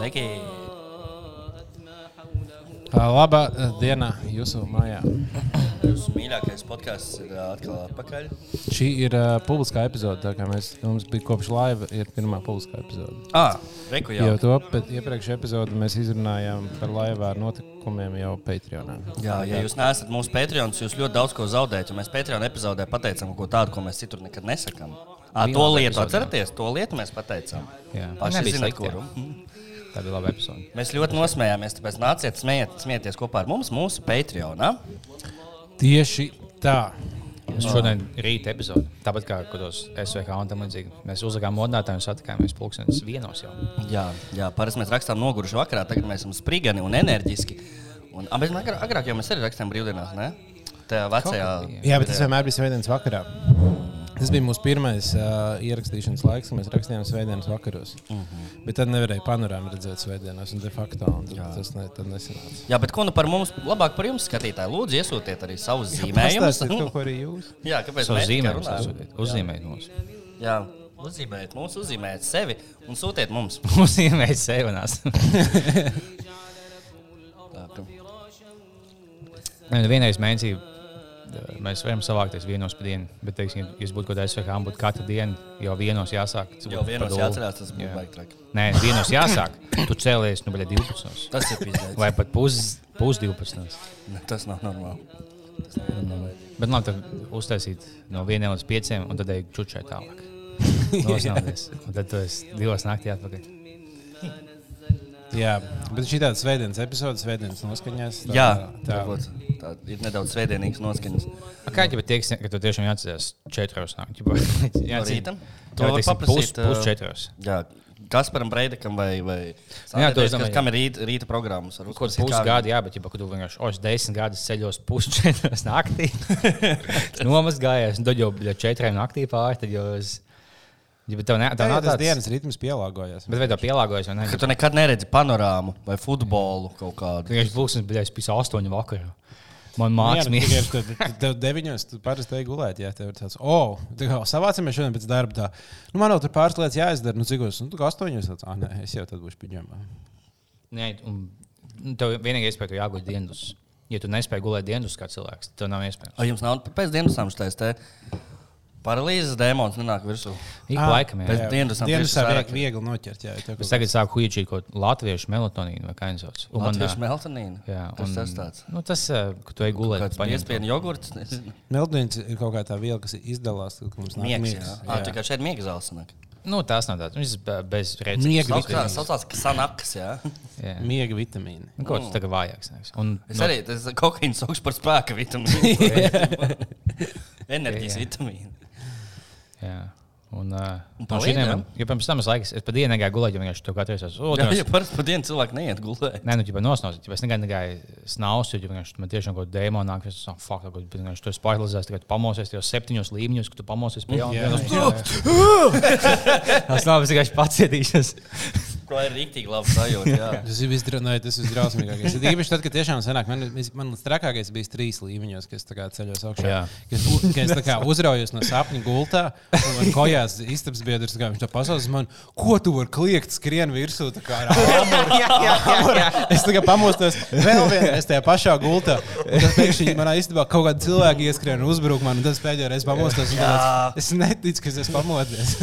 Sveiki! Labā dienā jūsu mājā. Jūsu mīļākais podkāsts ir uh, atkal atpakaļ. Šī ir uh, publiskā epizode. tā kā Mēs, mums bija kopš laiva, ir pirmā publiskā epizode. Ah, reku jau. Jau to pēc iepriekšējā epizodē mēs izrunājām par laivā notikumiem jau Patreonā. Jā, ja jūs neesat mūsu Patreons, jūs ļoti daudz ko zaudējat. jo Mēs Patreon epizodē pateicām kaut ko tādu, ko mēs citur nekad nesakām. À, to lietu, atcerieties, to lietu mēs pateicām. Jā, Paši slikti, kuru. Tā bija laba epizode. Mēs ļoti nosmējāmies, tāpēc nāciet smiet, smieties kopā ar mums mūsu Patreonā. Tieši tā. Mums šodien ir rīta epizode. Tāpat kā kuros SVH un tam līdzīgi. Mēs uzlikām modinātāju un satikāmies pulkstenis vienos jau. Jā, jā parasti mēs rakstām noguruši vakarā, tagad mēs esam sprigani un enerģiski. Un, a, bet agrāk, agrāk jau mēs arī rakstījām brīvdienās, ne? Tajā vecajā. Jā, bet tas vienmēr bija svētdienas vakarā. Tas bija mūsu pirmais uh, ierakstīšanas laiks, kad mēs rakstījām svētdienas vakaros. Uh -huh. Bet tad nevarēja panorāmu redzēt svētdienās, un de facto un tas ne, nesanāca. Jā, bet ko nu par mums, labāk par jums skatītāji? Lūdzu, iesūtiet arī savus zīmējumus. Kaut ko arī jūs. Jā, kāpēc Savu mēs tikai zīmējumu runājam? sasūtiet. Uzzīmējiet mums. Jā, uzzīmējiet mums, uzzīmējiet sevi un sūtiet mums. Uzzīmējiet nu, Vienreiz mēnesī mēs varam savākties vienos pa dienu. Bet, teiksim, ja jūs būtu kaut kādā SVH, būtu katru dienu jau vienos jāsāk. Jau vienos jāatcerās, tas būtu traki. Nē, vienos jāsāk. Tu cēlies nu, bļa, 12. Tas ir pīzdēts. vai pat pus, pus 12. Tas nav normāli. Tas nav normāli. Bet labi, tad uztaisīt no 1 līdz 5, un tad ej čučai tālāk. Nosnaudies. Un tad tu esi divos naktī atpakaļ. Jā, bet šī tāda svētdienas epizode, svētdienas noskaņās. Tā, Jā, tā, varbūt tā ir nedaudz svētdienīgs noskaņas. A Kā jau teiks, ka tu tiešām jāatcerās 4 naktī? Jā, rīta? To var pus, paprasīt, pus uh, 4. Jā, Kasparam Breidekam vai, vai Jā, to es domāju, kam ir rīta, rīta programmas. Ar Kaut uzklausīt, kāds kā pusgadi, jā, bet ja tu vienkārši os 10 gadus ceļos pusčetros naktī. Nomazgājies, un tad jau 4 naktī pāri. Tad jau es. Ja, bet tev ne, tā tev jā, nav tas tāds dienas ritms pielāgojas. Bet vai tev pielāgojas vai ne? Ka tu nekad neredzi panorāmu vai futbolu kaut kādu. Vienkārši pulkstenis bija pēc 8 vakarā. Man mākslinieks nu, tu- tu- Tev deviņos, tu parasti ej gulēt. Jā, tev ir tāds, oh, tā kā savācamies šodien pēc darba. Tā. Nu, man vēl tur pāris lietas jāizdara. Nu, cik uz, nu, tu kā astoņos, tāds, ah, nē, es jau tad būšu piģamā. Nē, un un tev vienīgā iespēja ir jāgūt dienas. Ja tu nespēji gulēt dienas kā cilvēks, tad nav iespējams. Vai jums nav pēc dienas samštais te paralīzes dēmons nenāk virsū? Ik Ah, laikam, pēc jā. dienas Dienas samštais tā vairāk. viegli, viegli noķert. Jā, Es tagad sāku huīčīt kaut ko latviešu melatonīnu vai kā sauc. Latviešu ā, meltonīnu. Jā, un, tas tāds? Nu, tas, ka tu ej gulēt. Kāds paņem piespiedu jogurts? Meldnīns ir kaut kā tā viela, kas izdalās, kad mums nāk Miegs, jā. Ah, tikai šeit miega zāles sanāk. Nu, tas nav tāds. Viņš ir bez receptes. Miega kā- vitamīni. Saucās, ka sanakas, jā. Jā. Miega vitamīni. Nu, Kaut kas tagad vājāks. Un, Es nu, arī, tas kokaīns saukšu par spēka vitamīnu. Enerģijas Jā. vitamīnu. Jā. Un, uh, Un šodien jā? man, ja pirms tam es laiks, es pa dienu negāju gulēt, jo vienkārši to katru reizi esmu. Jā, ja parasti pa dienu cilvēki neiet gulēt. Nē, nu, ja nosnaust, ja es negaidu, negaidu snausu, jo vienkārši man tiešām kaut kāda dēmona nāk, es saku, fuck, kaut kā vienkārši tu esi pārlizēs, tagad pamosies tajos septiņos līmeņos, ka tu pamosies pie jauna. Jā, Tas nav, vienkārši pacietīšos. Tā ir rīktīgi laba sajūta. jā. Tas ir visdra- tas. Ir īpaši tad, kad tiešām sanāk, man, man līdz trakākais bija trīs līmeņos, kas tā kā ceļos augšā. Jā. Kad, kad es tā kā uzraujos no sapņu gultā, un man kojās istabas biedrs, kā viņš to pasaules man, ko tu vari kliegt, skrien virsū, tā kā ar āmuru. Es tā kā pamostos vēl vienreiz tajā pašā gultā. Un tad pēkšņi manā istabā kaut kādi cilvēki ieskrien un uzbruk man, un tad es pēdējo reizi pamostos. un tāds, Es neticu, ka es pamodies.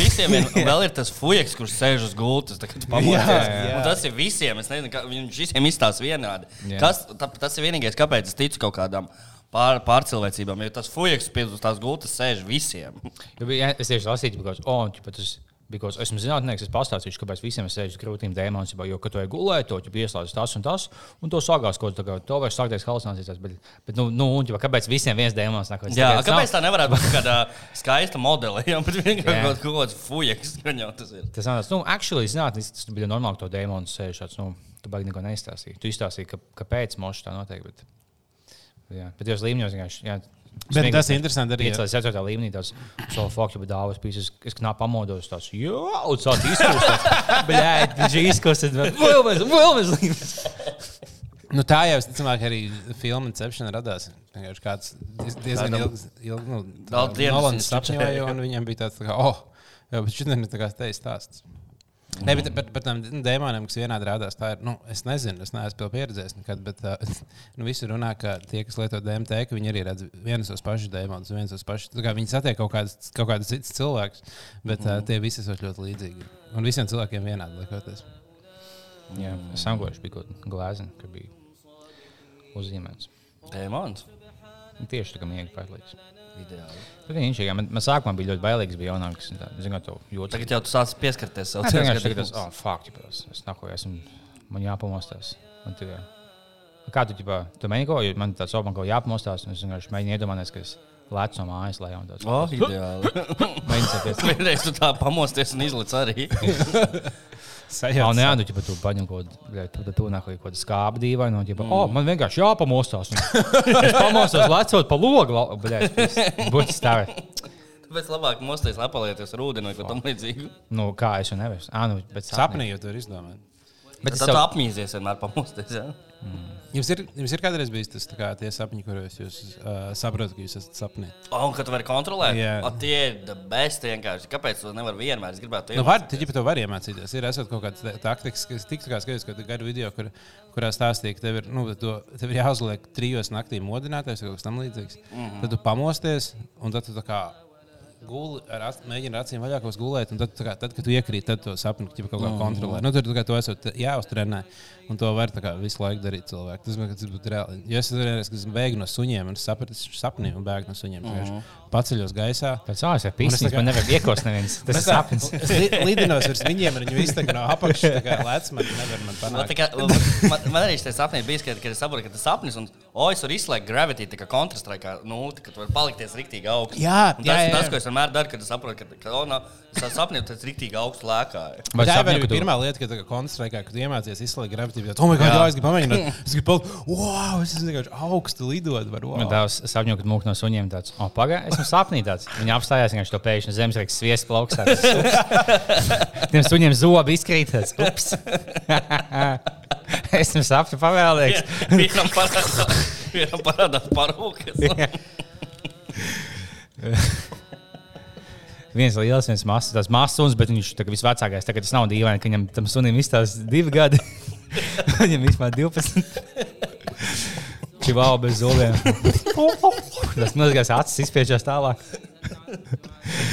Visiem ir, vēl ir tas fujaks, kurš sēž uz gultas, kad pamodies. Un Tas ir visiem. Es nezinu, kā viņš visiem izstāsta vienādi. Jā. Kas, tā, tas ir vienīgais, kāpēc es ticu kaut kādām pār, pārcilvēcībām. Jo tas fujaks pie tās gultas sēž visiem. Jo bija- Es tieši lasīju, ka, oh, tas. Because esmu zinātnēks, es pastāstīšu, kāpēc visiem ir sēžas grūtības dēmons. Jo, kad tu ej gulēt, to jau ieslēdz tas un tas, un to sākās kaut kā, to vairs sākties halucinācijas. Bet, bet nu, nu, un, ķipa, kāpēc visiem viens dēmons nāk? Jā, kāpēc tā nevarētu būt kāda skaista modele? Jā, bet vienkārši Jā. kaut kāds fujaks, gan jau tas ir. Tas nav tāds, nu, actually, zinātnīs, tas bija normāli, ka to dēmonu sēž šāds, nu, tu baigi neko neizstāstīji. Tu izstāstīji, ka, kāpēc mošs tā notiek, bet, jā, bet jūs līmeņos vienkārši. Bet tas ir interesanti arī. 5 līdz 7 līmenī tas so faktu, bet dāvas pīsas, es knāp pamodos tās, jā, un sāk izkustās. Bļēt, viņš izkustās, vēl mēs, vēl mēs līmenis. Nu, tā jau visticamāk arī filma cepšana radās. Vienkārši Kāds diez- diezgan ilgs, ilg, nu, Daudz dienas Nolans viņš sapņoja, un viņam bija tāds, tā kā, oh, jā, bet šodien ir tā kā steigts stāsts. Nē, bet par, par tām dēmoniem, kas vienādi rādās, tā ir. Nu, es nezinu, es neesmu pieredzējis nekad, bet uh, nu, visi runā, ka tie, kas lieto DMT, ka viņi arī redz vienus tos pašus dēmonus, viens tos pašus. tā kā Viņi satiek kaut kādus kaut kādus citus cilvēkus, bet uh, tie visi ir ļoti līdzīgi. Un visiem cilvēkiem vienādi liekoties. Jā, es kaut kāda glāziņa, ka bija uzzīmēts. Dēmons. Un Tieši tā kā miega pārlīdz. Ideāli. Bet viņš ir, man, man sākumā bija ļoti bailīgs, bija jaunāks. Zinot, to jūtas. Tagad jau tu sāc pieskarties sev. Es vienkārši tagad esmu, oh, fuck, ģipā, es, es nahoju, esmu, man jāpamostās. Man tikai, kā tu, ģipā, tu mēģini ko, jo man tāds, oh, man kaut jāpamostās, un es vienkārši mēģinu iedomāties, ka es lecu no mājas tāds. O, ideāli. Mēģinu saprast. Vienreiz tu tā pamosties un izlic arī. Jā, nē, nu, ja tu paņem kaut kādu tādu kaut kādu skābi dīvainu, un, ģipa, oh, man vienkārši jāpamostās. un Es pamostos, lecot pa logu, būtu stāvēt. Tāpēc labāk mosties lepalieties ar ūdeni vai ko tam līdzīgu. Nu, kā es jau nevaru. Ah, nu, bet Sapnī jau tur izdomāt. Bet Tad es tu jau apmīsies vienmēr pamosties. Ja? Jums ir, jums ir kādreiz bijis tas kā, sapņi, kuros jūs uh, saprotat, ka jūs esat sapnī. O, un ka tu vari kontrolēt. Jā. O, tie ir the best vienkārši. Kāpēc tu nevari vienmēr? Es gribētu Nu, var, to var iemācīties, ir esot kaut kādas taktikas, kas tik kā skaties, ka gadu video, kur, kurā stāstīja, ka tev ir, nu, to, tev ir jāuzliek trijos naktī modinātais vai kaut kas tam līdzīgs. Mm -hmm. Tad tu pamosties, un tad tu tā kā guli, ar, ac- mēģini ar acīm vaļā kaut ko gulēt, un tad, kā, tad kad tu iekrīt, tad to sapni ķipa kaut kā kontrolē. Nu, tur kā to esot jāuztrenē, un to var kā visu laiku darīt cilvēki. Tas, man, ka tas būtu reāli. Jo es reiz, esmu bēgu no suņiem, un es sapratu, ka sapnī un bēgu no suņiem. Mm. Paceļos gaisā. pēc ir es tā pīsīs, kā- man nevar iekost neviens. Tas ir sapnis. Es li- lidinos virs viņiem, un viņi kā no apakšas tā kā lec man, nevar man Man, panākt. tā kā, man, man arī šis sapnis bija, kad, kad es saprotu, ka tas ir sapnis, un o, es varu izslēgt gravity, tā kā kontrastraikā, nu, tā, ka tu vari palikties rīktīgi augsts. Jā, Un jā, tas ir jā, tas, jā. ko es vienmēr daru, kad es saprotu, ka, ka o, no, es sapņoju, tas ir rīktīgi augsts lēkā. Vai tā jau ka ir tu- pirmā lieta, kad konstruējā, kad iemācījies izslēgt gravitāciju. Oh, my God, jā, es gribu pamēģināt. Es gribu palikt, wow, es esmu vienkārši augstu lidot. Var, Man wow. tās sapņo, kad mūk no suņiem tāds, o, pagaidi, esmu sapnī tāds. Viņi apstājās vienkārši to pēkšņi zemesreiz sviestu plauksā. Tiem suņiem zobi izkrītas. Ups! esmu sapņu pavēlējies. Vienam parādās, vienam parādās parūkas. Viens liels, viens mazs, tas mazs suns, bet viņš ir visvecākais. Tagad tas nav dīvaini, ka viņam tam sunim izstāsta divi gadi. viņam vispār 12. Čivāla bez zobiem. Tas mazgās acis izspiežās tālāk.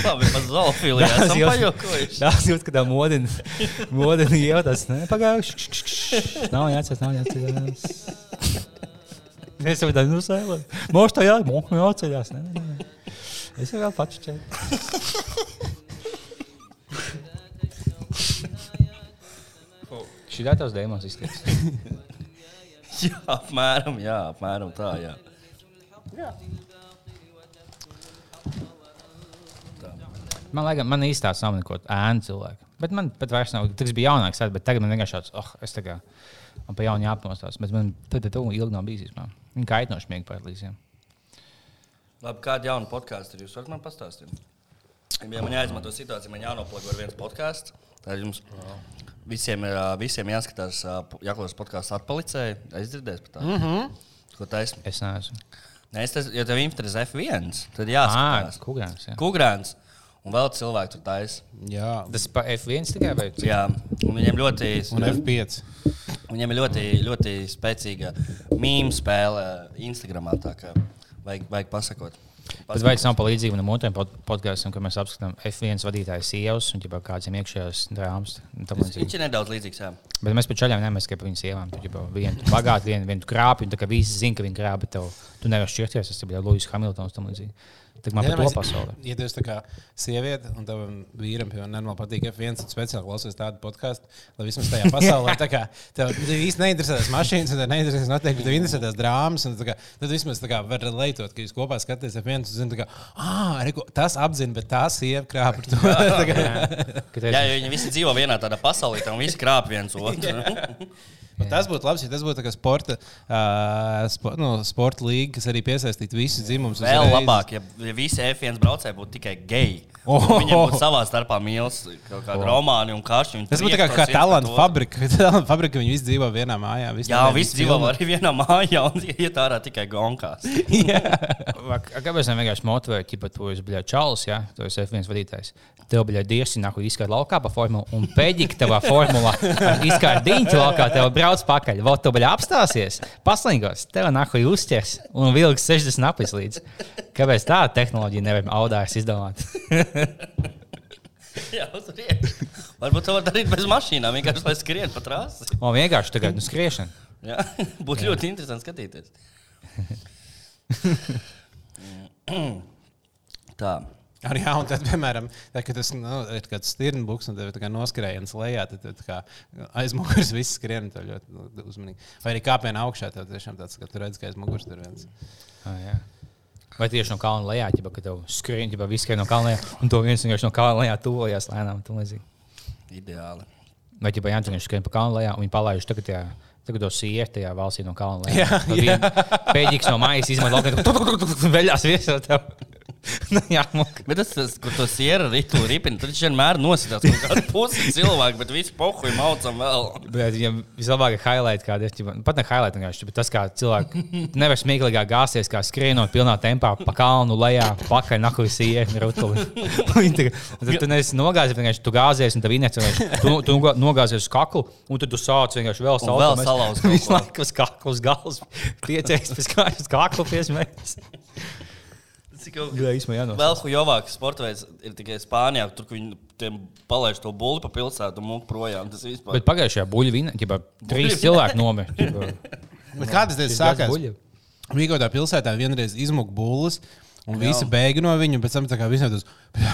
Labi, pa zoofiliju esam jūs- pajokojuši. Tas jūt, ka tā modina, modina jau tas nepagājuši. Nav jāatcerās, nav jāatcerās. Es jau tādu nusēlu. Mūžu to jā, mūžu jāatcerās. Es jau vēl pats čēlu. Šī ir tās dēmons izskatās. Jā, apmēram, jā, apmēram tā, jā. Man liekas, man īstenībā nav neko ēnu cilvēku. Bet man pat vairs nav. Tas bija jaunāks, bet tagad man vienkārši tāds, oh, es tā kā man pa jaunu jāapmostās. Bet man tad tā ilgi nav bijis. īstenībā. Viņa kaitinoši miega pārlīdzīgi. Labi, kādu jaunu podkāstu jūs varat man pastāstīt? Ja man jāizmanto situācija, man jānoplūko viens podkāsts. Tad jums visiem, ir, visiem jāskatās, jāklausās podkāstu atpalicēji. Es dzirdēju par tādu. Mm -hmm. Ko taisnu? Es neesmu. Nē, es tas, ja tev interesē F1, tad Ah, jāskatās. Kugrāns. jā. Kugrāns. Un vēl cilvēki tur taisa. Jā, Tas pa F1 tikai vai? Jā, un viņiem ļoti, un F5. viņiem ir ļoti, ļoti spēcīga mīmīma spēle Instagram. Tā kā vajag, vajag pasakot. Tas nav palīdzīgi manam otram pod podkāstam, kad mēs apskatām F1 vadītāju sievas un ģipā, kādiem iekšējos drāmas? un tam līdzīgi? Viņš ir nedaudz līdzīgs. Jā. Bet mēs pēc čaļiem nemēs tikai par viņas sievām. Tur jau viena bagāta, viena, viena krāpja, un tā kā visi zina, ka viņa krāpja, tev, tu nevari šķirties. Tas bija Lūsis Hamiltons tam līdzīgi. Tā kā man par to pasauli. Ja tu esi tā kā sieviete, un tavam vīram, piemēram, nenormāli patīk F1, tad speciāli klausies tādu podkāstu, lai vismaz tajā pasaulē, tā kā tev īsti neinteresē tās mašīnas, un tev neinteresē noteikti, bet tev interesē tās drāmas, kā, tad vismaz tā kā var leitot, ka jūs kopā skatāties F1, un zini, tā kā, ah, reku, tas apzina, bet tā sieva krāp ar to. Jā, jo viņi visi dzīvo vienā tādā pasaulē, un visi krāp viens otru. Bet tas būtu labi, ja tas būtu tā kā sporta, uh, spo, nu, sporta līga, kas arī piesaistītu visus dzimumus. Vēl uzreiz. labāk, ja, ja visi F1 braucēji būtu tikai geji. Oh. Viņiem būtu savā starpā mīlestības, kaut kāda oh. romāna un karš. Tas būtu kā, kā talantu fabrika. Talantu fabrika viņi visi dzīvo vienā mājā. Visi Jā, visi dzīvo arī vienā mājā un iet ārā tikai gonkās. Kāpēc man vienkārši motivē, ka tu esi bijis čalis, ja tu esi F1 vadītājs? Tev bija diesi, nāk, izskatīt laukā pa formulu, un pēdīgi tavā formulā izskatīt diņķi laukā, brauc pakaļ. Vēl tu biji apstāsies, paslīgos, tev nāk, uzķers un vilks 60 aplis līdz. Kāpēc tāda tehnoloģija nevar audājas izdomāt? Jā. Varbūt to var darīt bez mašīnām, vienkārši lai skrien pa trasi. O, vienkārši tagad nu, skriešana. Jā, būtu ļoti interesanti skatīties. Tā. Arī, jā, un tad, piemēram, tad, kad tas nu, ir kāds stirnbuks un tev ir noskrējiens lejā, tad, tad aiz muguras viss skrien. tev ļoti nu, uzmanīgi. Vai arī kāpienā augšā, tad tiešām tāds, ka tu redz, ka aiz muguras tur viens. Ah, jā. Vai tieši no kalna lejā, ja ka tev skrien, ja viss skrien no kalna lejā, un to viens vienkārši no kalna lejā tuvojas lēnām. Ideāli. Vai ja Jānis skrien pa kalna lejā, un viņi palaiž tagad tajā. Tagad to sievieti tajā valstī no kalna lejā. Jā, jā. Pēdīgs no mājas izmanto lauka, veļās viesot tev. Nu, jā, mok. Bet tas, tas kur to sieru rītu ripina, tad viņš vienmēr nositās kaut kādu pusi cilvēku, bet visu pohuju maucam vēl. Bet viņam vislabāk ir highlight, kāda ir. Pat ne highlight, vienkārši, bet tas, kā cilvēki nevar smieklīgāk gāzties, kā skrienot pilnā tempā pa kalnu lejā, pakaļ nakuļi sievieti un rutuli. Tad tu neesi nogāzies, vienkārši tu gāzies un tev vienkārši. Tu, tu nogāzies uz kaklu, un tad tu sāc vienkārši vēl Un vēl salauzt Visu laiku uz kaklu, uz galvas. Piecēs pēc kājas kaklu piesmējas. Cik jau jānosaka. Vēl hujovāks sporta veids ir tikai Spānijā, tur, viņi tiem palaiž to bulu pa pilsētu un mūk projām. Tas vispār. Bet pagājušajā buļļu vinā, ja trīs cilvēki nomira. Bet kādas dienas sākās? Rīgotā pilsētā vienreiz izmuka bullas. Un visi bēga no viņa, un pēc tam tā kā visiem tas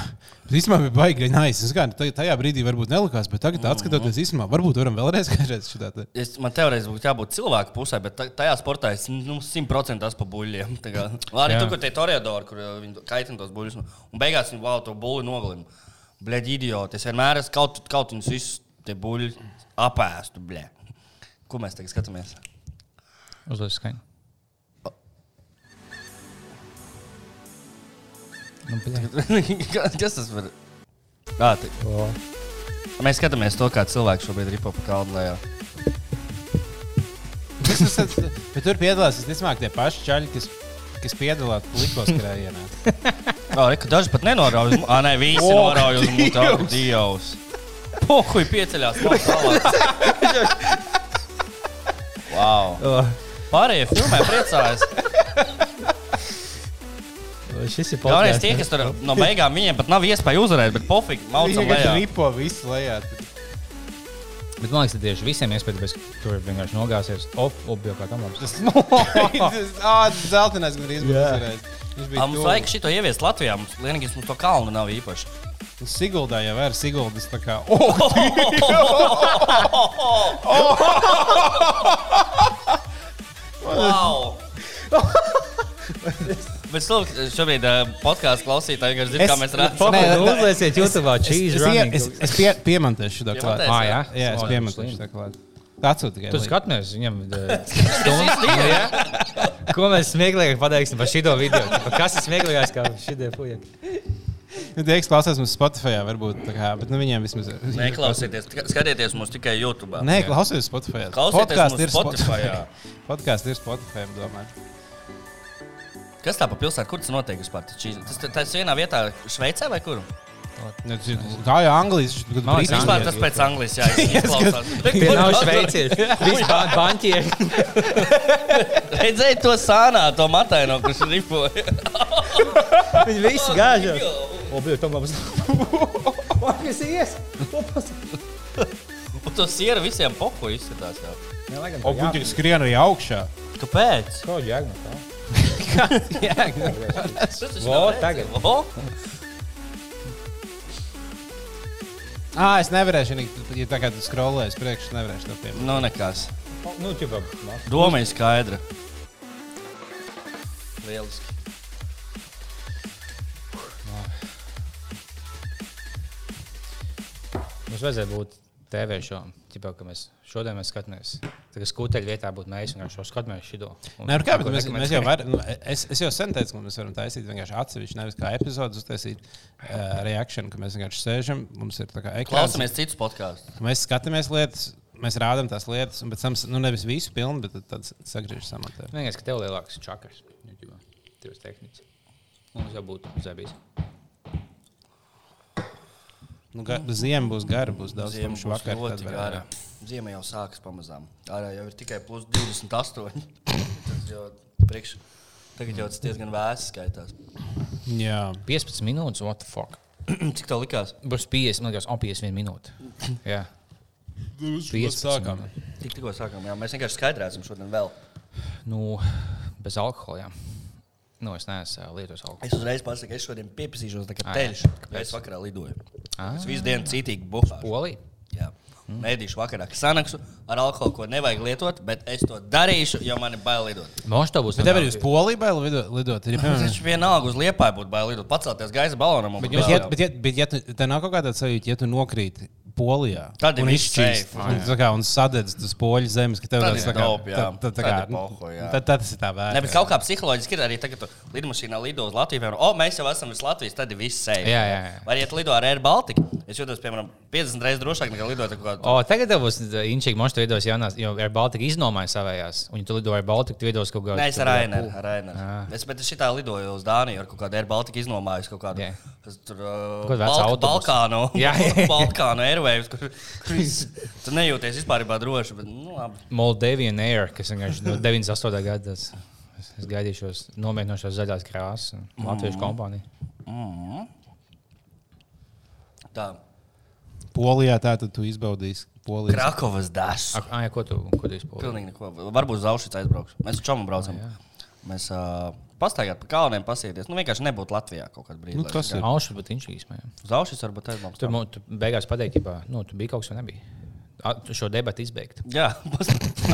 īstenībā bija baigi nice. Es kā tajā- tajā brīdī varbūt nelikās, bet tagad, skatoties īstenībā, varbūt varam vēlreiz kādreiz šitā. te- Es, man teorētiski būtu jābūt cilvēku pusē, bet ta- tajā sportā es nu, 100% esmu pa buļļiem. Arī tur, kur tie toreadori, kur uh, viņi kaitina tos buļļus. nu, Un beigās viņi wow, to buļļu nogalina. Bļaigi, idioti. Es vienmēr esmu kaut, kaut viņus visus tie buļļi apēstu. Bļa. Ko mēs tagad skatāmies? Uzliek skaņu. Nu. Kas tas var? Tā. O. Mēs skatāmies to, kā cilvēks šobrīd ripo pa kalnu lejā. Bet tur piedalās, nezinu, tie paši čaļi, kas, kas piedalās likos skrējienā. Jā, reku, daži pat nenorauj. uz mu- Ā, nē, visi Ak, norauj uz mūsu dievs. Pohuj, pieceļās. wow. Pārējie filmē priecājas. Šis ir Galvenais podcasts, tie, ne? kas tur no beigām viņiem pat nav iespēja uzvarēt, bet pofīgi, maucam lejā. ripo visu lejā. Bet man liekas, ka tieši visiem iespējams, ka tur vienkārši nogāsies. Op, op, jau kā tam labs. Tas zeltainais gandrīz bija uzvarējis. Mums vajag šito ieviest Latvijā. Mums vienīgais mums to kalnu nav īpaši. Siguldā jau ir Siguldas tā kā. Oh, Wow! Bet cilvēki šobrīd uh, podkāstu klausītāji vienkārši zina, kā mēs redzam. Uzlieciet YouTube, es, cheese es, running. es, es pie, piemantēšu šo klāt. Piemantēsi? Ah, jā? Jā, es O, piemantošu šo klāt. Atsūtu tikai. Tu skaties, viņam ir stundas. Ko mēs smieklīgi pateiksim par šo video? Tipa, Kas ir smieklīgākais, kā šī puja? Nu, Tie, kas klausās mums Spotify, varbūt tā kā, bet nu, viņiem vismaz. Neklausieties, tikai- skatieties mūs tikai YouTube. Nē, klausieties Spotify. Klausieties mūs ir Spotify, jā. Podkāsts ir Spotify, domāju. Kas tā pa pilsētu, kur tas notiek vispār? Tas, tas, tas vienā vietā Šveicē vai kur? Nu, tas ir- Tā jau Anglijas. Man liekas, Vispār tas pēc Anglijas, jā, izklausās. Tie nav šveicieši. Vispār banķieri. Redzēji to sānā, to mataino, kurš ripoja. Viņi visi gāžas. O, bija tam labs. Kas ies? Un to sieru visiem pohu izskatās jau. O, viņi tik skrien arī augšā. Kāpēc? Ko jēga no tā? Tas taču Vo, nav tagad. Vo. Ah, es nevarēšu, ja tu skrolēsi priekšā, nevarēšu to pieminēt. Nu, nekas. Nu, ķipa. Doma ir skaidra. Lieliski. Mums vajadzēja būt TV šovu. Ķipā, ka mēs šodien mēs skatāmies. Tagad skūteļu vietā būtu mēs vienkārši šo skatāmies šito. Un Nē, nu kā, mēs, mēs jau varam, nu, es, es jau sen teicu, ka mēs varam taisīt vienkārši atsevišķi, nevis kā epizodus, uztaisīt uh, reakciju, ka mēs vienkārši sēžam, mums ir tā kā ekrāns. Klausamies citus podkāstus. Mēs skatāmies lietas, mēs rādām tās lietas, un pēc tam nu, nevis visu pilnu, bet tad- sagriežam samatā. Vienkārši, ka tev lielāks čakars. Ķipā, Tev ir tehnicis. Mums jau būtu zebīs. Nu, ga, ziema būs gara, būs daudz Ziema būs vakar. ļoti gara. Ziema jau sākas pamazām. Ārā jau ir tikai plus 28. Tas jau priekš. Tagad jau tas diezgan vēss skaitās. Jā, 15 minūtes, what the fuck? Cik tev likās? Būs 50, man liekas, oh, 51 minūte. Jā, mēs 15 sākām. Tik, tikko sākām. Jā, mēs vienkārši skaidrāsim šodien vēl. Nu, bez alkohola. Jā. Nu, es neesmu uh, lietojis alkoholu. Es uzreiz pasaku, es šodien pieprasīšos kā teļš, kāpēc es vakarā lidoju. Ā. Es visu dienu cītīgi buhāju. Polija. Jā. Mēdīšu vakarā, ka sanākšu ar alkoholu, ko nevajag lietot, bet es to darīšu, jo man ir bail lidot. Mums tā būs. Bet tev ir uz poliju bail lidot? lidot? Ir, Es vienalga uz liepāju būtu bail lidot, pacelties gaisa balonam. Bet, bet, bet, bet ja tu, tā nav kaut kāda sajūta, ja tu nokrīt Polijā, Tad ir un viss izšķīst, safe. un, tā kā, un sadedz tas poļu zemes, ka tev ir tā kā, tad, tas ir tā vērts. Ne, bet kaut kā psiholoģiski ir arī tagad, kad lidmašīnā lido uz Latviju, piemēram, o, mēs jau esam virs Latvijas, tad ir viss safe. Jā, jā. Vai, tu lido ar Air Baltica, es jūtos, piemēram, 50 reizes drošāk nekā lidot ar kaut kādu. O, tagad tev būs inčīgi, mums tur veidos jaunās, jo ar Baltiku iznomāja savējās. Un, ja tu lido ar Baltiku, tu veidos kaut kādu. Nē, es ar Rainer. Ar Rainer. Ah. Es bet es šitā lidoju uz Dāniju ar kaut kādu Air Baltica iznomāju kaut kādu. Es tur uh. Balkānu. Jā. Balkānu Airwaves, kur, kur tu nejūties vispār droši. Bet, nu, labi. Moldavian Air, kas vienkārši no 98. gada. tas- Es, es gaidīšos nomietinošās zaļās krāsas. un Latviešu kompānija. Tā. Polijā tā tad tu izbaudīsi Polijas. Krakovas das. Ak, ah, jā, ko tu, ko tu izpildīji? Pilnīgi neko. Varbūt uz Aušvicu aizbraukšu. Mēs uz Čomu braucam. jā. Mēs uh, pastaigājām pa kalniem, pasieties. Nu, vienkārši nebūtu Latvijā kaut kādā brīdī. Nu, es ir. Aušas, bet viņš īstenībā. Uz Aušvicu varbūt aizbraukšu. Tur man tu beigās pateikti, ka nu, tu biji kaut kas vai nebija. A, šo debatu izbeigt. Jā,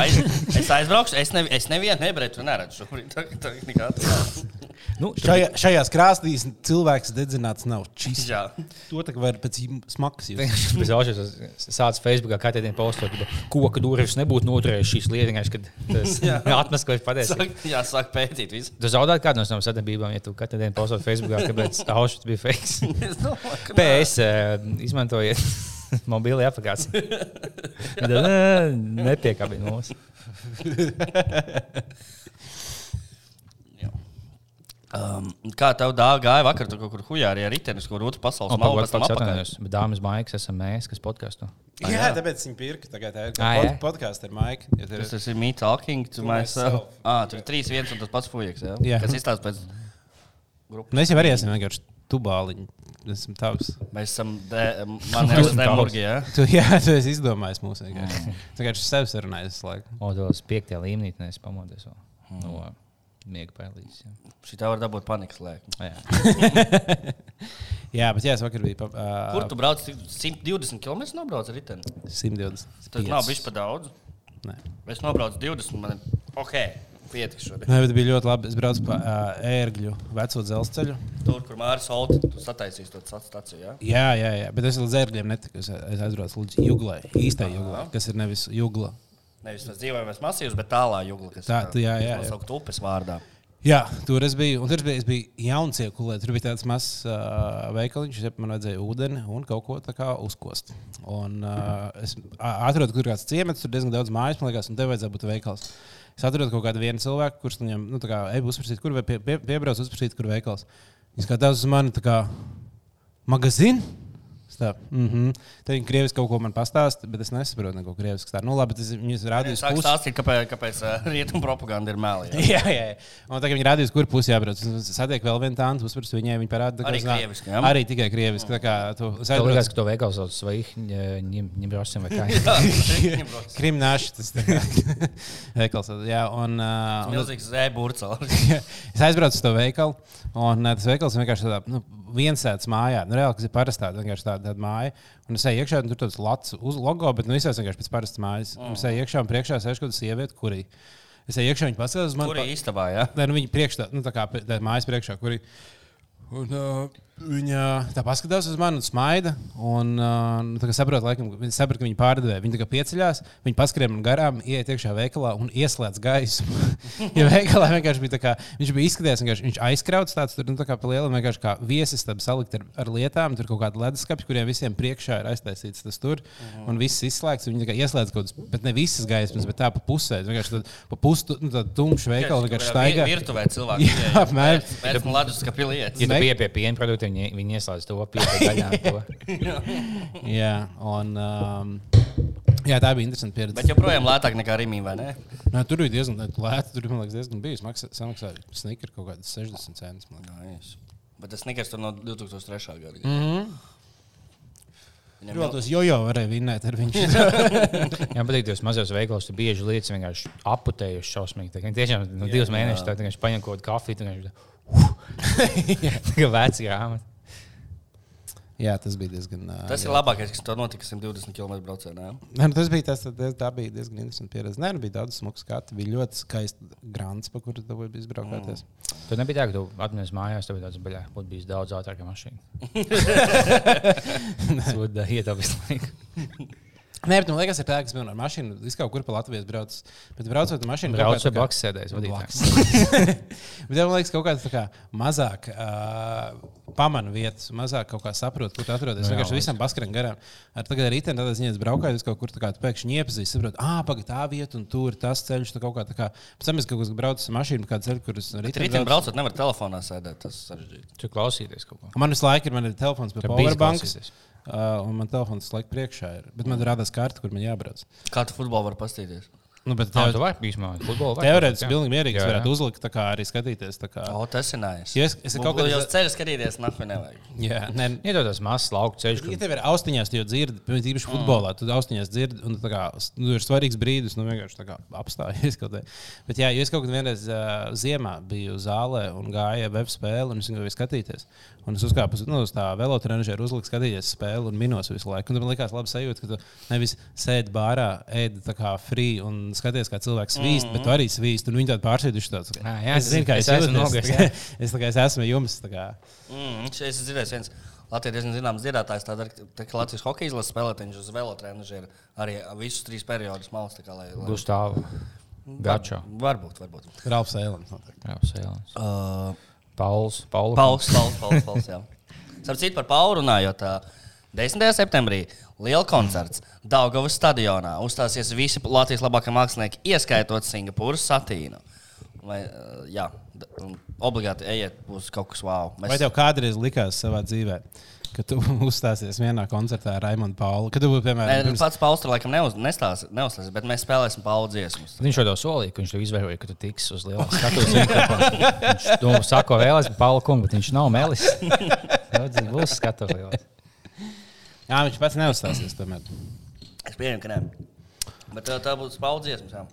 aiz, es aizbraukšu. Es, ne, es nevienu nebredu neredzu šobrīd. Tā, tā, nekā tāda. Nu, Šajā, šajās krāsīs cilvēks dedzināts nav čīs. Jā. To tā kā var pēc smagas jūs. Pēc aušas sācis Facebookā katru dienu postot, ka koka durvis nebūtu noturējis šīs lietas, kad tas atmaskojas patiesi. Sāk, jā, sāk pētīt visu. Tu zaudēji kādu no savām sadarbībām, ja tu katru dienu postot Facebookā, kāpēc aušas bija fakes. PS eh, izmantojiet mobili aplikāciju. Nepiekāpīt mūs. Um, kā tev gāja vakar, tu kaut kur hujā arī ar ritenis, kur otru pasaules malu pēc tam apakaļ? bet dāmas maigas esam mēs, kas podkāstu. Jā, tāpēc viņi pirka. Tagad tā ir jā. podkāsts ar Maiku. Ja tur Tas, ir- tas ir Me Talking to myself. myself. Ah, tur ir trīs viens un tas pats fujaks, jā? Jā. Kas izstāsta pēc Mēs jau arī esam vienkārši tubāliņi. Mēs esam tavs. Mēs esam, Demurgi, jā? Tu, jā, tu esi izdomājis mūsu vienkārši. Tagad šis sev sarunājas visu laiku. O, tos piektajā līmenī nes pamodies vēl. No miega pēlīs. Šī tā var dabūt panikas lēku. Jā. Jā, bet jā, es vakar biju pa, uh, Kur tu brauc? 120 km nobrauc ar riteni. 120. Tas nav bijis pa daudz. Nē. Es nobraucu 20, man ir ok, pietiks šodien. Nē, bet bija ļoti labi. Es braucu pa uh, ērgļu veco dzelzceļu. Tur, kur Mārcis Olds, tu sataisīsi to stāciju, jā? Jā, jā, jā, bet es līdz ērgļiem netiku. Es, es aizbraucu līdz juglai, īstai juglai, kas ir nevis jugla. Nevis tas dzīvojamais masīvs, bet tālā jūgla, kas Tā, tu- jā, jā, jā. nosaukt upes vārdā. Jā, tur es biju. Un tur es biju jauns iekulē. Tur bija tāds mazs uh, veikaliņš, kur man vajadzēja ūdeni un kaut ko tā kā uzkost. Un uh, es atradu, kur kāds ciemats, tur diezgan daudz mājas, man liekas, un tev vajadzēja būt veikals. Es atradu kaut kādu vienu cilvēku, kurš viņam, nu, tā kā, ej, uzprasīt, kur vai pie, pie, piebrauc, uzprasīt, kur veikals. Viņš skatās uz mani, tā kā, magazīnu. Tā, mm -hmm. Tad viņi krieviski kaut ko man pastāsta, bet es nesaprotu neko krieviski. Tā, nu, labi, tas viņas rādījis pusi. stāstīt, kāpēc, kāpēc uh, rietumu propaganda ir meli. jā. Jā, jā. Un tagad viņi rādīs, kur pusē jābrauc. Es satieku vēl vienu tādu, uzsvars viņai. Viņi parāda, Arī zina- krieviski, jā? Arī tikai krieviski. Tā kā tu es Tev aizbraucu- liekas, ka to veikals sauc svaigs, ņembrasim vai kā. Krimināši tas ir. Veikals. Jā, un, uh, un, Milzīgs zēburcels. es aizbraucu uz to veikalu, un tas veikals vienkārši tādā nu, viensēdz mājā. Nu, reāli, kas ir parastā, vienkārši tāda, tāda māja. Un es eju iekšā, un tur tāds lats uz logo, bet nu, visās vienkārši pēc parastas mājas. Un es eju iekšā, un priekšā sēž kaut kāda sieviete, kurī. Es eju iekšā, viņa paskatās uz mani. Kur ir istabā, jā? Nē, nu, viņa priekšā, nu, tā kā tā mājas priekšā, kur ir. Un, uh, Viņa tā paskatās uz mani un smaida. Un, uh, nu, saprot, laikam, viņa saprot, ka viņa pārdevēja. Viņa pieceļās, viņa paskrēja man garām, ieiet iekšā veikalā un ieslēdz gaismu. ja veikalā vienkārši bija tā kā, viņš bija izskatījies, vienkārši, viņš aizkrauts tāds, tur nu, tā kā pa lielu, vienkārši kā viesis tam salikt ar, ar lietām. Tur kaut kāda leduskapja, kuriem visiem priekšā ir aiztaisīts tas tur. Un viss izslēgts. Viņi ieslēdz kaut kādas, bet ne visas gaismas, bet tā pa pusē. Vienkārši tad pa pusi nu, tādu tumšu veikalu vienkārši staigā. Virtuvē cilvēki. Jā, apmēram. Pēc tam ledus kā pilietis. Ja tu Ne- pie pie piena produktiem, viņi, viņi ieslēdz to to. Jā, un, um, jā, tā bija interesanta pieredze. Bet joprojām lētāk nekā Rīgā, vai ne? Nē, tur bija diezgan lēti. Tur man liekas, diezgan bijis. Maksā, samaksāja snikeri kaut kādas 60 centus. Nice. Bet tas nekas tur no 2003. gada. Mm -hmm. Viņam jau- tos jojo varēja vinēt ar viņu. Jā, patīk, tos mazos veikalos tu bieži lietas vienkārši aputējuši šausmīgi. Tā Tiešām no Jā, divas mēnešus tā vienkārši paņem kaut kādu kafiju. tā kā veci grāmata. jā, tas bija diezgan. Tas ir jā. labākais, kas tur notika 120 km braucienā. Nē, nu, tas bija, tas, tas, tā bija diezgan interesanta pieredze. Nē, nu, bija daudz smuku skatu. Bija ļoti skaists grāmatas, pa kuru tu biji izbraukāties. Mm. Tu nebija tā, ka tu atnesi mājās, tev bija tāds baļā, būtu bijis daudz ātrāka mašīna. Tas būtu ietaupījis laiku. Nē, bet man liekas, ir tā, ka es biju ar mašīnu. Es kaut kur pa Latvijas braucu. Bet braucot ar mašīnu, Brauc kaut kā vai tā kā- blakus vadītājs. Bet tev liekas, kaut kāda tā kā mazāk uh, pamana vietas, mazāk kaut kā saprot, kur tu atrodies. Es Nu vienkārši visam paskrien garām. Ar tagad ar rītdienu tādā ziņā es kaut kur tā kā tu pēkšņi iepazīstu, saprotu, ah, pagaidi tā vieta un tur tas ceļš. Tā kaut kā tā kā. Pēc tam es kaut kur braucu ar mašīnu, kādu ceļu, kurus Rītdien braucot, nevar telefonā sēdēt. Tas ir sarežģīti. Tu klausīties kaut ko. Man visu laiku ir, man ir telefons pie klausīties. Uh, un man telefons laiku priekšā ir. Bet man rādās karta, kur man jābrauc. Kā tu futbolu var pastīties? Nu, bet Tā tu vari bijis futbolā. teorētiski pilnīgi mierīgi Jā, jā. varētu uzlikt, tā kā arī skatīties. Kā, O, tas ir nice. Jo es- es kaut kādā kādā- veidā ceļā skatīties, nahu nevajag. jā, ne, Iedomājieties, tas mazs lauku ceļš, Ja kur tev ir austiņās, tu jau dzirdi, piemēram, īpaši futbolā, tad austiņās dzirdi, un tā kā, nu, ir svarīgs brīdis, nu, vienkārši tā kā apstājies kaut kā. Bet, jā, es kaut kad vienreiz uh, ziemā biju zālē un gāju web spēli, un es gribēju skatīties. Un es uzkāpu uz, nu, uz tā velotrenažera, uzliku skatīties spēli un minos visu laiku. Un man likās labi sajūta, ka tu nevis sēdi bārā, ēdi tā kā free un skaties, kā cilvēks svīst, mm -hmm. bet tu arī svīst. Un viņi tādi pārsēduši tāds. Ā, jā, es zinu, kā es es, esmu nogājis, Es, kā es esmu jums. Mm, es dzirdēju, viens Latvijas diezgan zināms dziedātājs, tā dara, tā kā Latvijas hokeja izlases spēlētājs, uz velotrenažera arī visus trīs periodus malas. Lai. Gustavs. Gačo. Varbūt, varbūt. Ralfs noteikti. Jā, Sēlens. Uh, Pauls. Pauls. Pauls, Pauls, Pauls, Pauls jā. Starp citu par Paulu runājot, ā, 10. septembrī liela koncerts Daugavas stadionā. Uzstāsies visi Latvijas labākie mākslinieki, ieskaitot Singapūras satīnu. Vai, jā, obligāti ejiet, būs kaut kas wow. Vai tev kādreiz likās savā dzīvē, ka tu uzstāsies vienā koncertā ar Raimonu Pauli? Kad tu, piemēram, Nē, pirms... pats Pauls tur laikam neuzstāsies, bet mēs spēlēsim Paulu dziesmas. Viņš jau to solīja, ka viņš tev izvēroja, ka tu tiksi uz lielā skatuves mikrofona. Viņš to sako vēlēs, bet Paula kungu, bet viņš nav melis. Daudz būs skatuves. Jā, viņš pats neuzstāsies. Tomēr. Es pieņemu, ka nē. Bet tā, tā būs Paulu dziesmas. jā.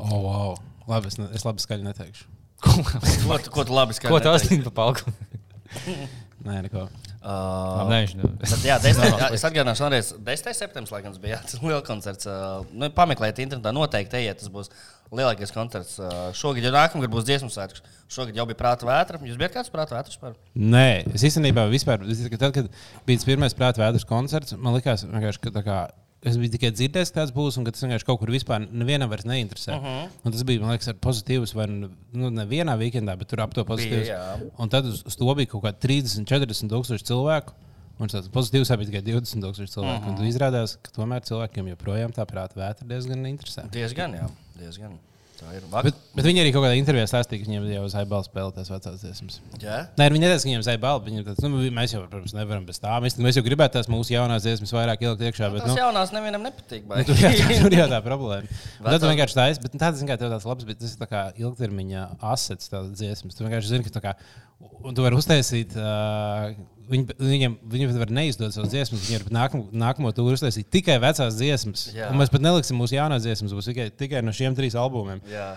Oh, wow. Labi, es, ne, es labi skaļi neteikšu. Ko, ko tu labi skaties? Ko tu atzini par Paulu kungu? Nē, neko. Uh, nē, viņš Bet, jā, desmit, es atgādināšu, vēlreiz 10. septembris, laikam, bija jā, tas liels koncerts. Uh, nu, pameklējiet, internetā noteikti ejiet. Tas būs lielākais koncerts. Uh, šogad, jau nākamgad būs dziesmu svētks. Šogad jau bija prāta vētra. Jūs bijat kāds prāta vētras par? Nē, es īstenībā vispār, es- ka tad, kad bija tas pirmais prāta vēders koncerts, man likās, ka tā kā. Es biju tikai dzirdējis, ka tāds būs, un ka tas vienkārši kaut kur vispār nevienam vairs neinteresē. Uh Mhm. -huh. Un tas bija, man liekas, ar pozitīvs, vai nu nu, ne vienā weekendā, bet tur ap to pozitīvs. jā. Un tad uz, uz to bija kaut kādi 30, 40 tūkstoši cilvēku. Un tas pozitīvs bija tikai 20 tūkstoši cilvēku. Uh -huh. Un tad izrādās, ka tomēr cilvēkiem joprojām tā prāta vētra diezgan interesē. Diezgan, jā. Diezgan. Tā ir. Vak... Bet, bet viņi arī kaut kādā intervijā stāstīja, ka viņiem jau uz aibala spēlē tās vecās dziesmas. Jā. Nē, viņi neteica, ka viņiem ir aibala. Viņi teica, nu, mēs jau, protams, nevaram bez tā. Mēs, mēs jau gribētu tās mūsu jaunās dziesmas vairāk ielikt iekšā. Bet, Tas nu, jaunās nevienam nepatīk. nu, tur, jā, tur, tur jau tā problēma. Un Tad vienkārši tā esi. Bet tāds, kā tev tāds labs, bet tas ir tā kā ilgtermiņa asets, tādas dziesmas. Tu vienkārši zini, ka tā kā. Tu vari uztaisīt, uh, viņi, viņiem, viņi var neizdot savas dziesmas. Viņi var nākamo, nākamo tūri uztaisīt tikai vecās dziesmas. Mēs pat neliksim mūsu jaunās dziesmas, būs tikai, tikai no šiem trīs albumiem. Jā.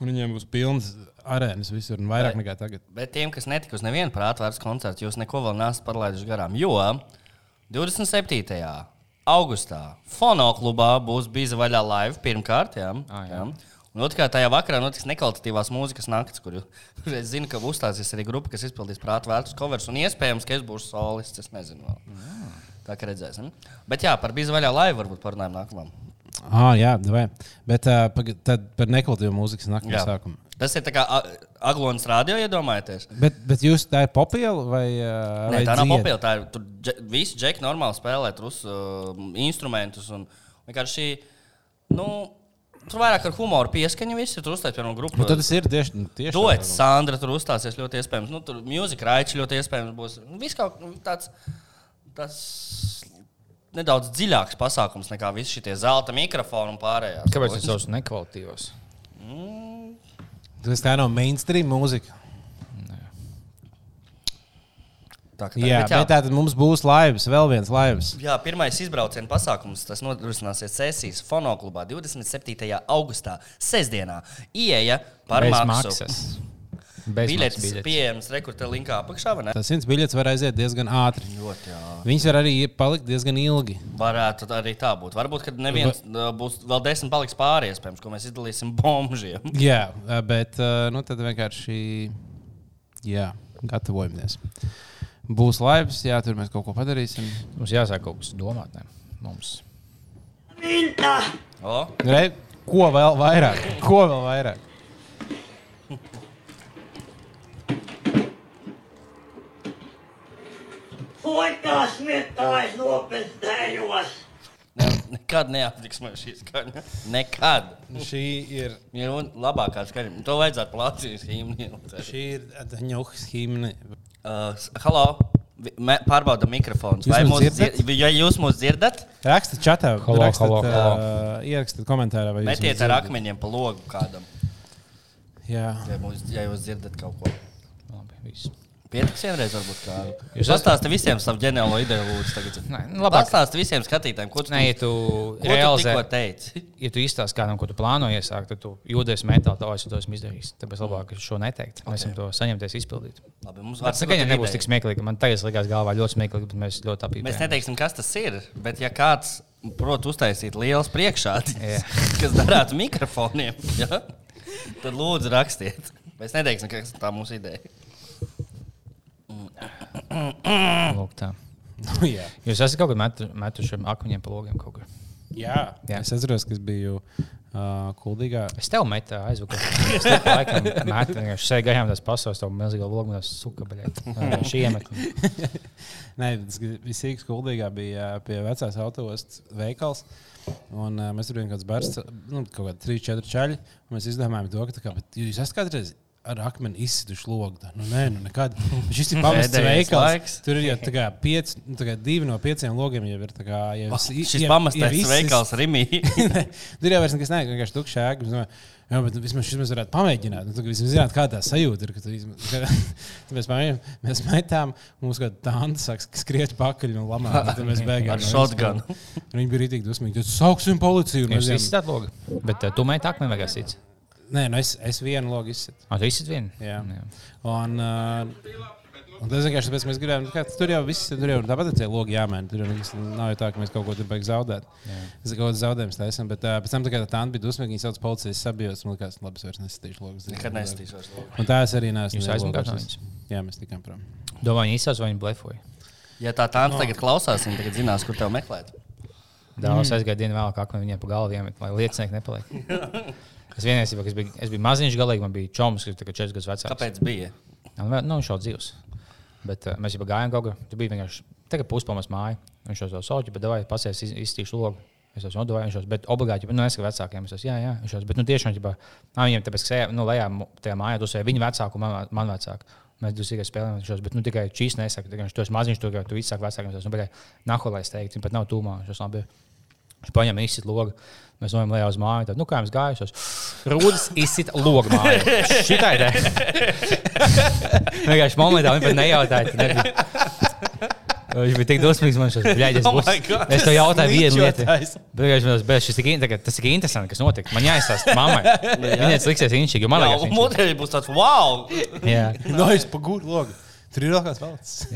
Un viņiem būs pilns arēnas visur un vairāk nekā tagad. Bet tiem, kas netika uz nevienu prāta vētras koncertu, jūs neko vēl neesat palaiduši garām. Jo 27. augustā Fonoklubā būs bija vaļā live pirmkārt. Jā, Ah, jā. jā. Un otrkārt, tajā vakarā notiks nekvalitatīvās mūzikas naktis, kur, es zinu, ka uzstāsies arī grupa, kas izpildīs prātu vērtus covers. Un iespējams, ka es būšu solists. Es nezinu, vēl. Tā kā redzēsim. Bet jā, par bīzu vaļā laivu varbūt parunājam nākamajam. Ah, jā, vai. Bet uh, pag- tad par nekvalitatīvu mūzikas nakti sākumu. Tas ir tā kā A- Aglonas rādio, iedomājieties. Bet, bet jūs tā ir popiela vai, uh, Nē, vai tā nav dzied? popēla. Tā ir tur dže, visi džeki normāli spēlē trus uh, instrumentus. Un vienkārši, nu, tur vairāk ar humoru pieskaņu viss ir. Tur uzstājas, piemēram, grupa. Nu, tad tas ir tieši, nu, tieši Duets Sandra tur uzstāsies ļoti iespējams. Nu, tur mūzika raičs ļoti iespējams būs. Nu, Viss kaut nu, tāds, tāds nedaudz dziļāks pasākums nekā visi šie zelta mikrofoni un pārējās. Kāpēc tas sauc nekvalitīvos? Tas tā nav mainstream mūzika. Tā, tā, Jā, bet jā, bet tā tad mums būs laivas, vēl viens laivas. Jā, pirmais izbrauciena pasākums tas norisināsies Cēsīs Fonoklubā 27. augustā, sestdienā. Ieja par Bez maksu. maksas. Biļetes biļetes. pieejams rekrutē linkā apakšā. vai ne? Tas simts biļetes var aiziet diezgan ātri. Ļoti, jā. Viņas var arī palikt diezgan ilgi. Varētu arī tā būt. Varbūt, ka neviens uh, būs vēl desmit paliks pāri, iespējams, ko mēs izdalīsim bombžiem. Jā, bet nu, tad vienkārši jā, gatavojamies. Būs laivas, jā, tur mēs kaut ko padarīsim. Mums jāsāk kaut kas domāt. Ne? Mums. Re, ko vēl vairāk? Ko vēl vairāk? Poikās mirtājs nopestējos! ne, nekad neaptiks man šī skaņa. Nekad. Šī ir, Ir labākā skaņa. To vajadzētu plācīt šī ir Daņuhas himna. Uh, halo! Me, pārbaudam mikrofonu. Jūs Vai mūs mūs dzirdat? dzir- ja jūs mūs dzirdat? Rakstiet čatā, Halo, rakstat, halo, halo. Uh, ierakstiet komentārā, Metiet ar akmeņiem pa logu kādam. Jā, Ja, mūs, ja jūs dzirdat kaut ko. Labi, viss. Pietiks vienreiz, varbūt kādu. Jūs pastāstāt visiem savu ģeniālo ideju, lūdzu. Tagad. Nē, nu, labāk. Pastāstāt visiem skatītājiem, ko tu, Nē, ja tu ko tu realizē, tikko teici. ja tu izstāsti kādam, ko tu plāno iesākt, tad tu jūties metāli, tā es to esmu izdarījis. Tāpēc labāk šo neteikt. Mēs esam to saņemties, izpildīt. Labi, mums vārds nekad nebūs tik smieklīgi. Man tagad likās galvā ļoti smieklīgi, bet mēs ļoti apīpējam. Mēs neteiksim, kas tas ir. Bet, ja kāds prot uztaisīt liels priekšādi, Jā. kas darētu mikrofoniem, ja? tad lūdzu rakstiet. Mēs neteiksim, kas tā mūsu ideja. Lūk, tā. nu, jā. Jūs esat kaut kur metu, metuši akmeņiem pa logiem kaut kur. jā. Jā. Es atceros, ka es biju uh, kuldīgā. Es tev metu aizvakar. Es tev laikam metu, vienkārši sēžu gājām tās pasaules, to milzīgo logu, tās suka, bet šī iemekla. Nē, tas visīgs kuldīgā bija pie vecās autostas veikals. Un, uh, mēs tur bijām kaut kāds bars, nu, kaut kādi trīs, četri čaļi. un Mēs izdomājām to, ka kā, jūs esat kādreiz ar akmeni izsituši logu. Nu, nē, nu nekad. Šis ir pamests veikals. laiks. Tur ir jau tā kā pieci, nu, tā kā divi no pieciem logiem jau ir. tā Kā, jau, Oh, šis pamestais veikals Rimī. Tur jau vairs nekas nē, vienkārši tukšs ēka. Es domāju, Jā, bet vismaz šis mēs varētu pamēģināt. Nu, vismaz zināt, kāda tā sajūta ir. Kad, tu izm- ka, tad mēs, pamēģinām, mēs metām, mums kāda tāda saka, skriet pakaļ un lamā. Tad mēs beigām Ar shotgunu. Viņi bija rītīgi dusmīgi. Tad sauksim policiju. mēs visi tādu logu. Bet uh, tu metu akmeni vai kas cits? Nē, nu es, es vienu logu izsitu. Ah, tu izsit vienu? Jā. Un, uh, un tas vienkārši tāpēc mēs gribējām, kā, tur jau viss, tur jau tāpat ir tie logi jāmēģina. Tur jau nekas nav jau tā, ka mēs kaut ko tur beigām zaudēt. Es kaut kādā zaudējumā taisām, bet uh, pēc tam, tā kā tā bija dusmīga, viņa sauc policijas sabijos, man liekas, labi, es vairs nesitīšu logus. Nekad nestīšos. Un tā es arī neesmu. Jūs aizmugāt no nelogošas. Jā, mēs tikām prom. Domāju, viņi izsauc vai viņi blefoja. Ja tā tā tagad klausās, viņi tagad zinās, kur tev meklēt. Dāvāts aizgāja dienu vēlāk, kā viņiem pa galvu iemet, lai liecinieki nepaliek. Es vienreiz biju, es biju, es biju maziņš, galīgi man bija čoms, kas bija 4 gadus vecāks. Kāpēc bija? Nu, vēl- nu, viņš jau dzīvs. Bet uh, mēs jau gājām kaut kur. Tur bija vienkārši tagad puspalmas māja. Viņš jau sauc, bet vai pasies iz, iztīšu logu. Es jau nodevu, viņš jau, bet obligāti, nu, es kā vecākiem, es esmu, jā, jā, viņš jau, bet, nu, tiešām, ģibā, nā, viņiem, tāpēc, ka, nu, lejā, tajā mājā, ir viņa vecāku, man, man vecāku. Mēs tikai spēlējām, jau, bet, nu, tikai šīs nesaka, tikai viņš to maziņš, to, ka tu sāk vecākiem, tas, nu, bet, naholais teikt, viņi pat nav tūmā, jau labi. Viņš paņem izsit logu. Mēs gājām lejā uz māju. Tad, nu, kā jums gājušas? Rūdas izsit logu māju. Šitai te. Vienkārši momentā viņi pat nejautāja. nebija. Viņš bija tik dosmīgs, man šis es, Oh būs, es to jautāju vienu lietu. Vienkārši man tas- bet šis tik, tas tik interesanti, kas notika. Man jāizstāsta mammai. Viņai tas liksies inčīgi, jo man liekas, modeļi būs tāds, wow! Jā, No, es pagūru logu. Tur ir vēl kāds valsts.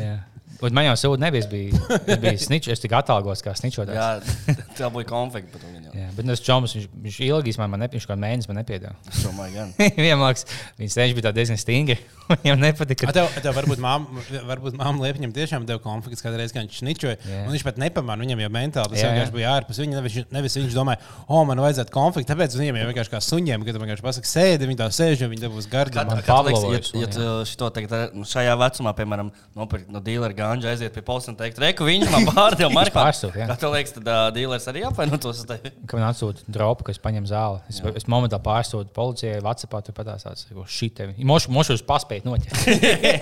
Bet man jau sūta nebija. Es biju, es biju sničs, es tikai atalgos kā sničotājs. Jā, Tā bija konfekta par to viņu. Jā, bet tas čoms, viņš, viņš ilgi īstenībā man nepiedāvā, viņš kā mēnesis man nepiedāvā. Es domāju, gan. Vienlaikus viņš tieši bija tā diezgan stingri. Viņam nepatika. Tev, tev varbūt māma, varbūt māma Liepiņam tiešām deva konflikts kādreiz, kad viņš ničoja. Jā. Un viņš pat nepamanīja, viņam jau mentāli tas Jā, jā. vienkārši bija ārpus viņa. Nevis, nevis viņš domāja, o, man vajadzētu konfliktu, tāpēc viņam jau vienkārši kā suņiem, kad vienkārši pasaka, sēdi, viņi tā sēž, un viņi dabūs gardu. Kā, Man- Pavlovojas liekas, ja, ja tu šito tagad, nu, šajā vecumā, piemēram, nopirkt no dīlera gāņa, aiziet pie posta un teikt, reku, viņš man pārdeva marķu. pārsūta, jā. Kā tev liekas, tad uh, dīlers arī apvainotos uz tevi? Kad man atsūta dropu, ka es paņemu zāli, es, Jā. es momentā pārsūtu policijai, Vācijā tur patās tāds - šī tevi. Mošu uz paspēt noķert.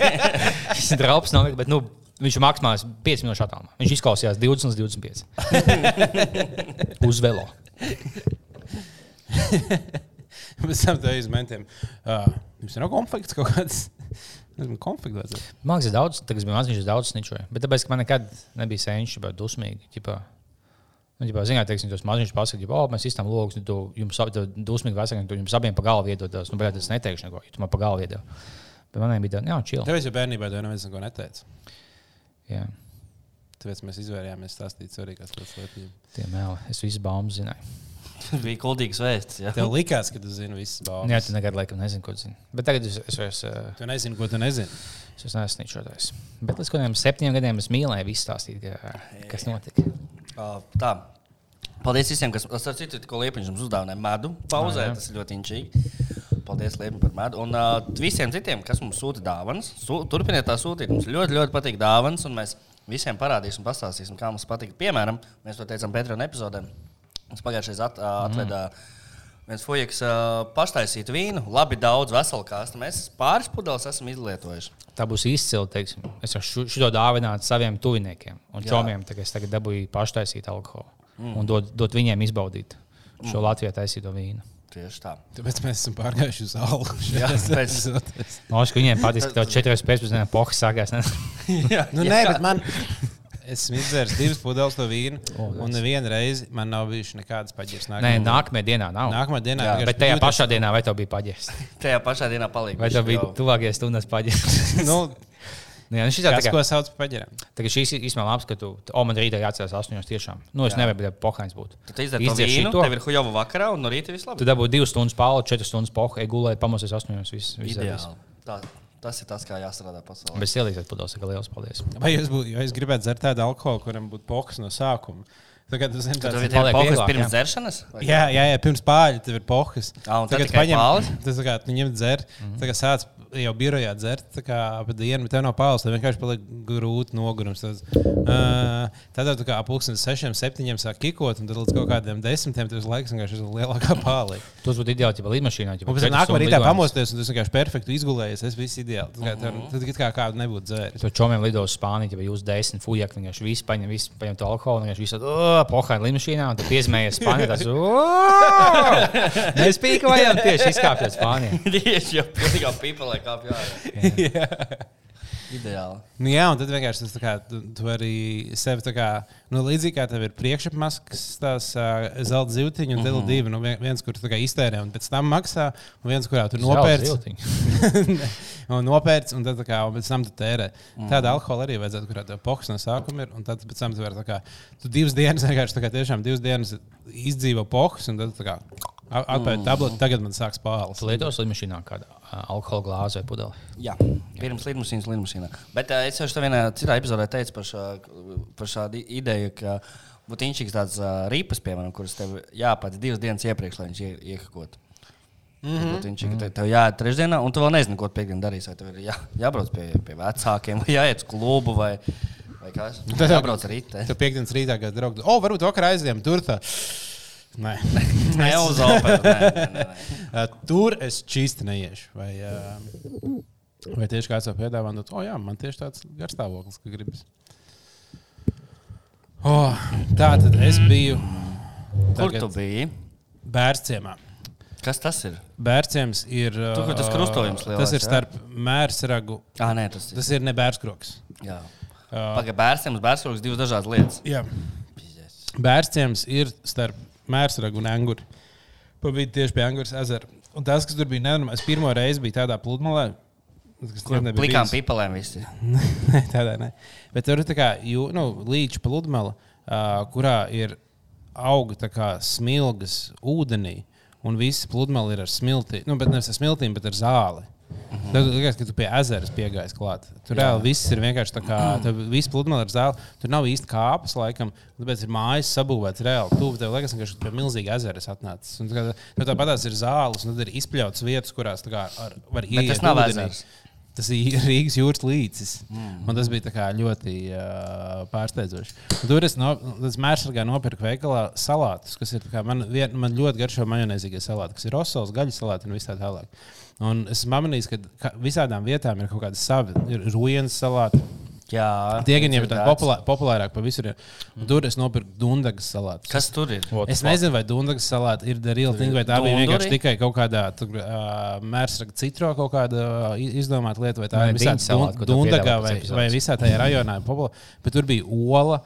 Šis ir drops, nav, bet nu, viņš ir maksimāls 5 minūšu attālumā. Viņš izklausījās 20 līdz 25. uz velo. Pēc tam tā izmentiem. Uh, jums nav konflikts kaut kāds. Nezinu, konflikts vajadzētu. Mākslinieks ir daudz, tagad bija mazliet daudz sničoja. Bet tāpēc, ka man nekad nebija senčs, bet dusmīgi. Ķipā. Nu, ģipā, zināt, teiksim, tos maziņus pasakāt, ka, oh, mēs izstam logus, tu jums abi dusmīgi vecākiem, tu jums abiem pa galvu iedodas. Nu, bet es neteikšu neko, ja tu man pa galvu iedod. Bet man bija tā, jā, čili. Tev jau bērnībā to neviens neko neteica. Jā, Tāpēc mēs izvērījāmies stāstīt svarīgās lietas tie mēli. Es visu baumas zināju. Bija kuldīgs vēsts. Jā. Tev likās, ka tu zini visas baumas. Jā, tu nekad laikam nezini, ko zini. Bet tagad es, es vairs, eh, Tu nezini, ko tu nezini. es vairs neesmu sničotājs. Bet līdz kādiem septiņiem gadiem es mīlēju visu stāstīt, ka, kas notika. Uh, tā. Paldies visiem, kas ar citu tikko liepiņš mums uzdāvināja medu. Pauzē, Jā, jā. tas ir ļoti inčīgi. Paldies Liepam par medu. Un uh, visiem citiem, kas mums sūta dāvanas, sū, turpiniet tā sūtīt. Mums ļoti, ļoti patīk dāvanas, un mēs visiem parādīsim, pastāstīsim, kā mums patīk. Piemēram, mēs to teicām Patreon epizodē. Mums pagājušajā gadā at, uh, atveda viens fujaks uh, paštaisītu vīnu, labi daudz veselu kāstu. Mēs pāris pudeles esam izlietojuši. Tā būs izcila. Teiksim. Es varu šo dāvināt saviem tuviniekiem un Jā. čomiem. kā Es tagad dabūju paštaisīt alkoholu mm. un dot, dot viņiem izbaudīt šo mm. Latvijā taisīto vīnu. Tieši tā. Tāpēc mēs esam pārgājuši uz alu. Jā, pēc- Nošu, ka viņiem patīk, ka tev četras pēcpusdienā poha sākās. Ne? Nu, nē, bet man. Esmu izdzēris divas pudeles no vīna, O, un nevienu reizi man nav bijušas nekādas paģiras. Nē, nākamajā dienā nav. Nākamā dienā Jā, Bet tajā jūties- pašā dienā vai tev bija paģērs? Tajā pašā dienā palika. Vai tev bija tuvākajās stundās paģērs? Nu, Nu, jā, nu šis ir kas, tāds, ko sauc par paģirām? ka šīs īstenībā labs, ka tu, o, man rītā jāatcerās astoņos tiešām. Nu, es nevaru būt pohāns būt. Tu izdari to vīnu, šito. tev ir hujova vakarā, un no rīta viss labi. Tu dabūji divas stundas pāri, četras stundas poha, ej gulēt, pamosies astoņos. Viss, viss Ideāli. aizies. Tā, tas ir tas, kā jāstrādā pasaulē. Bez ielīdzēt pudeles, ka liels paldies. Vai jūs, būtu, ja es gribētu dzert tādu alkoholu, kuram būtu poks no sākuma? Tagad tas ir tāds paliek vieglāk, pirms jā. dzeršanas? Jā, jā, jā, pirms pāri tev ir pohas. Ā, un tad tikai pāles? tas kā tu ņem dzert, Mhm. tā kā sāc jau birojā dzert, tā kā pa dienu, bet tev nav pāles, tev vienkārši paliek grūti nogurums. Tad, uh, tad jau kā pulksten sešiem, septiņiem sāk kikot, un tad līdz kaut kādiem desmitiem tas laiks vienkārši ir lielākā pālī. Tas būtu ideāli, ja lidmašīnā Un pēc tam nākamā rītā pamosties, un tas vienkārši perfekti izgulējies, tas viss ideāli. Tā kā tev- Tad kā kādu nebūtu dzēris. To čomiem lido uz Spāniju, ja jūs desmit fujak, vienkārši visi paņem, visi paņem to alkoholu, vienkārši visi tādu pohāni lidmašīnā, un tu piezmējies Spānijā. Tas, "Ā!" mēs pīkojam tieši izkāpjot Spānijā. Tieši jau pilnībā pīpelē kā pjāra. Ideāli. Nu, jā, un tad vienkārši tas tā kā, tu, tu arī sevi tā kā, nu, līdzīgi kā tev ir priekšapmaskas, tās uh, zelta zīltiņa un mm -hmm. divi. Nu, vien- viens, kur tu tā kā iztērē un pēc tam maksā, un viens, kurā tu nopērci. un nopērci, un tad tā kā, un pēc tam tu tērē. Mm. Tāda alkohola arī vajadzētu, kurā tev poks no sākuma ir, un tad pēc tam tu vari tā kā, tu divas dienas vienkārši tā kā tiešām divas dienas izdzīvo poks, un tad tā kā atpēta tableti, tagad man sāks. Tu lietos lidmašīnā kādu ā, alkohola glāzi vai pudeli. Jā, pirms lidmašīnas, lidmašīnā. Bet uh, es jau vienā citā epizodē teicu par, šā, par šādu ideju, ka būtu inčīgs tāds uh, rīpas, piemēram, kuras tev jāpats divas dienas iepriekš, lai viņš ie, iekakot. Mm -hmm. Viņš ir tev jāiet trešdienā, un tu vēl nezini, ko piekdienā darīsi. Vai tev ir jā, jābrauc pie, pie vecākiem, vai jāiet uz klubu, vai, vai kas. Tad- jābrauc ar rītu. Tu piekdienas rītā gāji draugs. O, varbūt vakarā aizējām tur. Tā. Nē. Ne uz. Uh, Tur es čīsti neiešu. Vai, uh, vai tieši kāds to piedāvā? Nu, oh, jā, man tieši tāds garstāvoklis, ka gribas. Oh, tā tad es biju. Kur tu biji? Bērciemā. Kas tas ir? Bērciems ir. kur tas krustojums lielais, Tas ir jā? starp mērsragu. Ah, nē, tas ir. Tas ir ne bērskroks. Jā. Uh, Pagaidām, uz bērnu divas dažādas lietas. jā. Bērciems ir starp mērsragu un anguru. Pabīdi tieši pie Angūras ezera. Un tas, kas tur bija nenormāli, es pirmo reizi biju tādā pludmalē. Kur bijis. pipelēm visi. Nē, tādā nē. Bet tur ir tā kā jū, nu, līča pludmale, uh, kurā ir aug tā kā smilgas ūdenī, un viss pludmale ir ar smiltīm, nu, bet nevis ar smiltīm, bet ar zāli. Mhm. Tad liekas, ka tu pie ezera piegājies klāt. Tur reāli viss ir vienkārši tā kā, viss pludmale ar zāli. Tur nav īsti kāpas, laikam, tāpēc ir mājas sabūvēts reāli. Tuvu tev liekas, ka tu pie milzīga ezera atnācis. Tāpat tās ir zāles, un tad ir izpļauts vietas, kurās kā ar, var ieiet tas nav ezers. Tas ir Rīgas jūras līcis. Mm. Un tas bija ļoti uh, pārsteidzoši. Un Tur es, no, es mērsargā nopirku veikalā salātus, kas ir man, vien, man ļoti garšo majonēzīgie salāti, kas ir rosols, gaļas salāti un viss tā tālāk. Un es esmu pamanījis, ka visādām vietām ir kaut kāda sava, ir rujens salāti. Jā, Tie gan jau ir tādi dzirdēts. populā, populārāki pa visur. Un Tur es nopirku dundagas salātus. Kas tur ir? What Es nezinu, vai Dunkas salāti ir the real thing, vai tā bija vienkārši tikai kaut kādā tur, uh, mērsraga citro kaut kāda izdomāta lieta, vai tā ir visā tu Dundagā vai, vai visā tajā rajonā. ir populāra. Bet tur bija ola,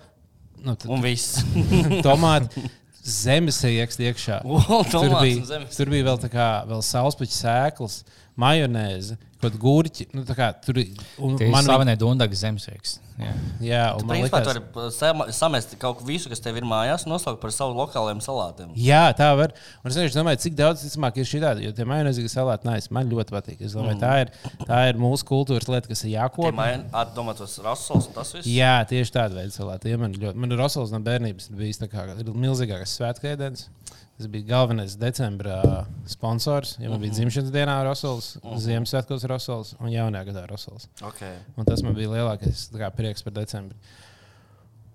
nu, tad Un viss. tomāti, zemes iekšā iekšā. Ola, Tur bija, zemes. tur bija vēl, tā kā, vēl sauspuķa sēklas, majonēze, kāda gurķi. Nu, tā kā, tur, ir man slavenē Dunkas zemesrieks. Jā. Jā, un man Principā tu likās, vari sama- samest kaut ko visu, kas tev ir mājās, un nosaukt par savu lokālajiem salātiem. Jā, tā var. Un es vienkārši domāju, cik daudz ticamāk ir šī tāda, jo tie majonēzīgi salāti nāc. Man ļoti patīk. Es domāju, mm. tā, ir, tā ir mūsu kultūras lieta, kas ir Tie jākopja. mājiņā atdomātos rasols un tas viss. Jā, tieši tāda veida salāti. Ja man ļoti, man ir Rosals no bērnības bijis tā kā ir milzīgākais svētku ēdiens. Tas bija galvenais decembra sponsors. Ja man bija dzimšanas dienā Rosals, Ziemassvētkos Rosals un jaunajā gadā Rosals. Okay. Un tas man bija lielākais kā, prieks par decembri.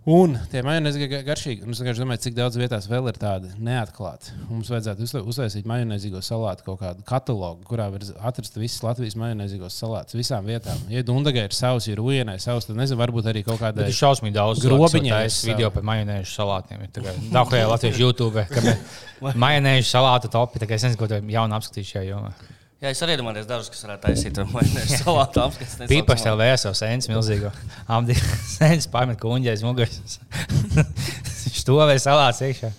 Un tie majonēzi ir garšīgi. Es vienkārši domāju, cik daudz vietās vēl ir tādi neatklāti. Mums vajadzētu uztaisīt majonēzīgo salātu kaut kādu katalogu, kurā var atrast visas Latvijas majonēzīgos salātus visām vietām. Ja Dundagai ir savs, ir Ujienai savs, tad nezinu, varbūt arī kaut Bet kādai. ir šausmīgi daudz Grobiņā es video par majonēžu salātiem. Daudzpusīgā Latvijas YouTube, majonēžu salātu topi. kā Es nezinu, ko tur jaunu apskatīšu šajā jomā. Jā, es arī domāju, dažus, kas varētu taisīt salātu apskatīt. Pīpaši tev vēsās sēnes milzīgo. Amdi sēnes pārmet kuņģēs muguras. Viņš to vēl salāts iekšā.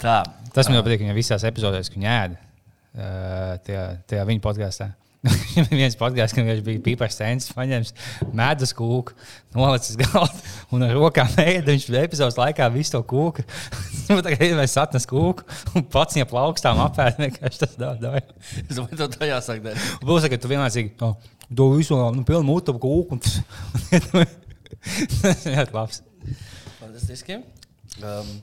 Tā. Tas man ļoti patīk, ka viņa visās epizodēs, ka viņa ēda uh, tajā, tajā viņa podkāstā. viens podkāsts, kad viņš bija pīpārs sēnes, paņēmis medus kūku, nolicis galdu un ar rokām ēda. Viņš bija epizodes laikā visu to kūku. Tagad mēs atnes kūku un pats viņam plaukstām apēd. Vienkārši tas dara. Es domāju, tev tā jāsāk darīt. Būs, ka tu vienlaicīgi oh, to visu nu, pilnu mutu kūku. Tas ir ļoti labs. Fantastiski. Um,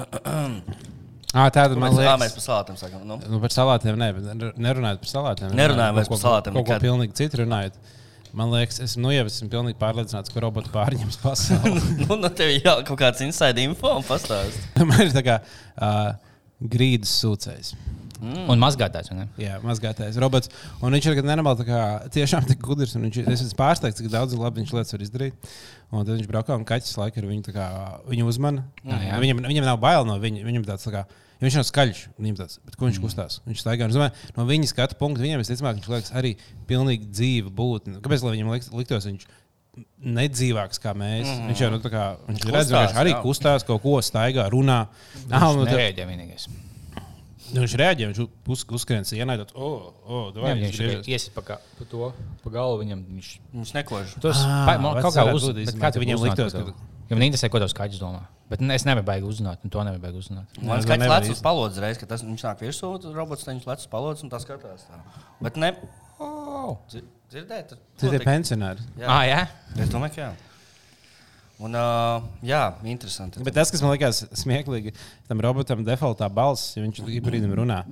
Ah, tāda man mēs, ā, mēs liekas. par salātiem sakām. Nu. Nu, par salātiem bet nerunājot par salātiem. Kaut par ko- salātiem Kaut ko pilnīgi citu runājot. Man liekas, es nu jau esmu pilnīgi pārliecināts, ka roboti pārņems pasauli. nu, no tev jā, kaut kāds inside info un pastāst. Man ir tā kā uh, grīdas sūcējs. Un mazgātājs. ne? Jā, mazgātais robots. Un viņš ir nenormāli, tā kā tiešām tik gudrs. un Viņš, es esmu pārsteigts, cik daudz labi viņš lietas var izdarīt. Un tad viņš braukā un kaķis laikam viņu, tā kā, viņu uzmana. jā. Viņam, viņam nav bail no viņa. Viņam tāds, tā kā, jo viņš nav skaļš. Viņam tāds, bet ko viņš kustās? Viņš staigā. Un domāju, no viņa skatu punkta viņam visticamāk, viņš liekas arī pilnīgi dzīva būtne. Kāpēc lai viņam liktos? Viņš nedzīvāks kā mēs. Mm. Viņš jau nu, tā kā, viņš redz, Kustās, viņš arī jā. kustās, kaut ko staigā, runā. Viņš un tad- nereaģē vienīgais. Nu, Viņš reaģē, viņš uz, uzskrien sienā, tad, oh, oh, Jā, viņš iesis pa, pa to pa galvu. Viņam viņš Viņš nekož. tas Ah, man kaut kā varētu uz, būt bet īstenībā, kā ka tu viņiem viņam liktos, ka- ka. Ja man interesē, ko tas skaidrs domā. Bet es nevaru baigi uzzināt, un to nevaru baigi uzzināt. Man to skaits nevar lec uz palodzes reiz, ka tas viņš nāk virsū, tad robots viņš lec uz palodzes un tas skatās. Tā. Bet ne. Oh. Dzi- Dzirdēt? Tas ir pensionāri. Jā. Ah, jā? Es domāju, ka jā. Un, uh, jā, interesanti. Bet tas, kas man likās smieklīgi, tam robotam defaultā balss, ja viņš ik brīdim runā,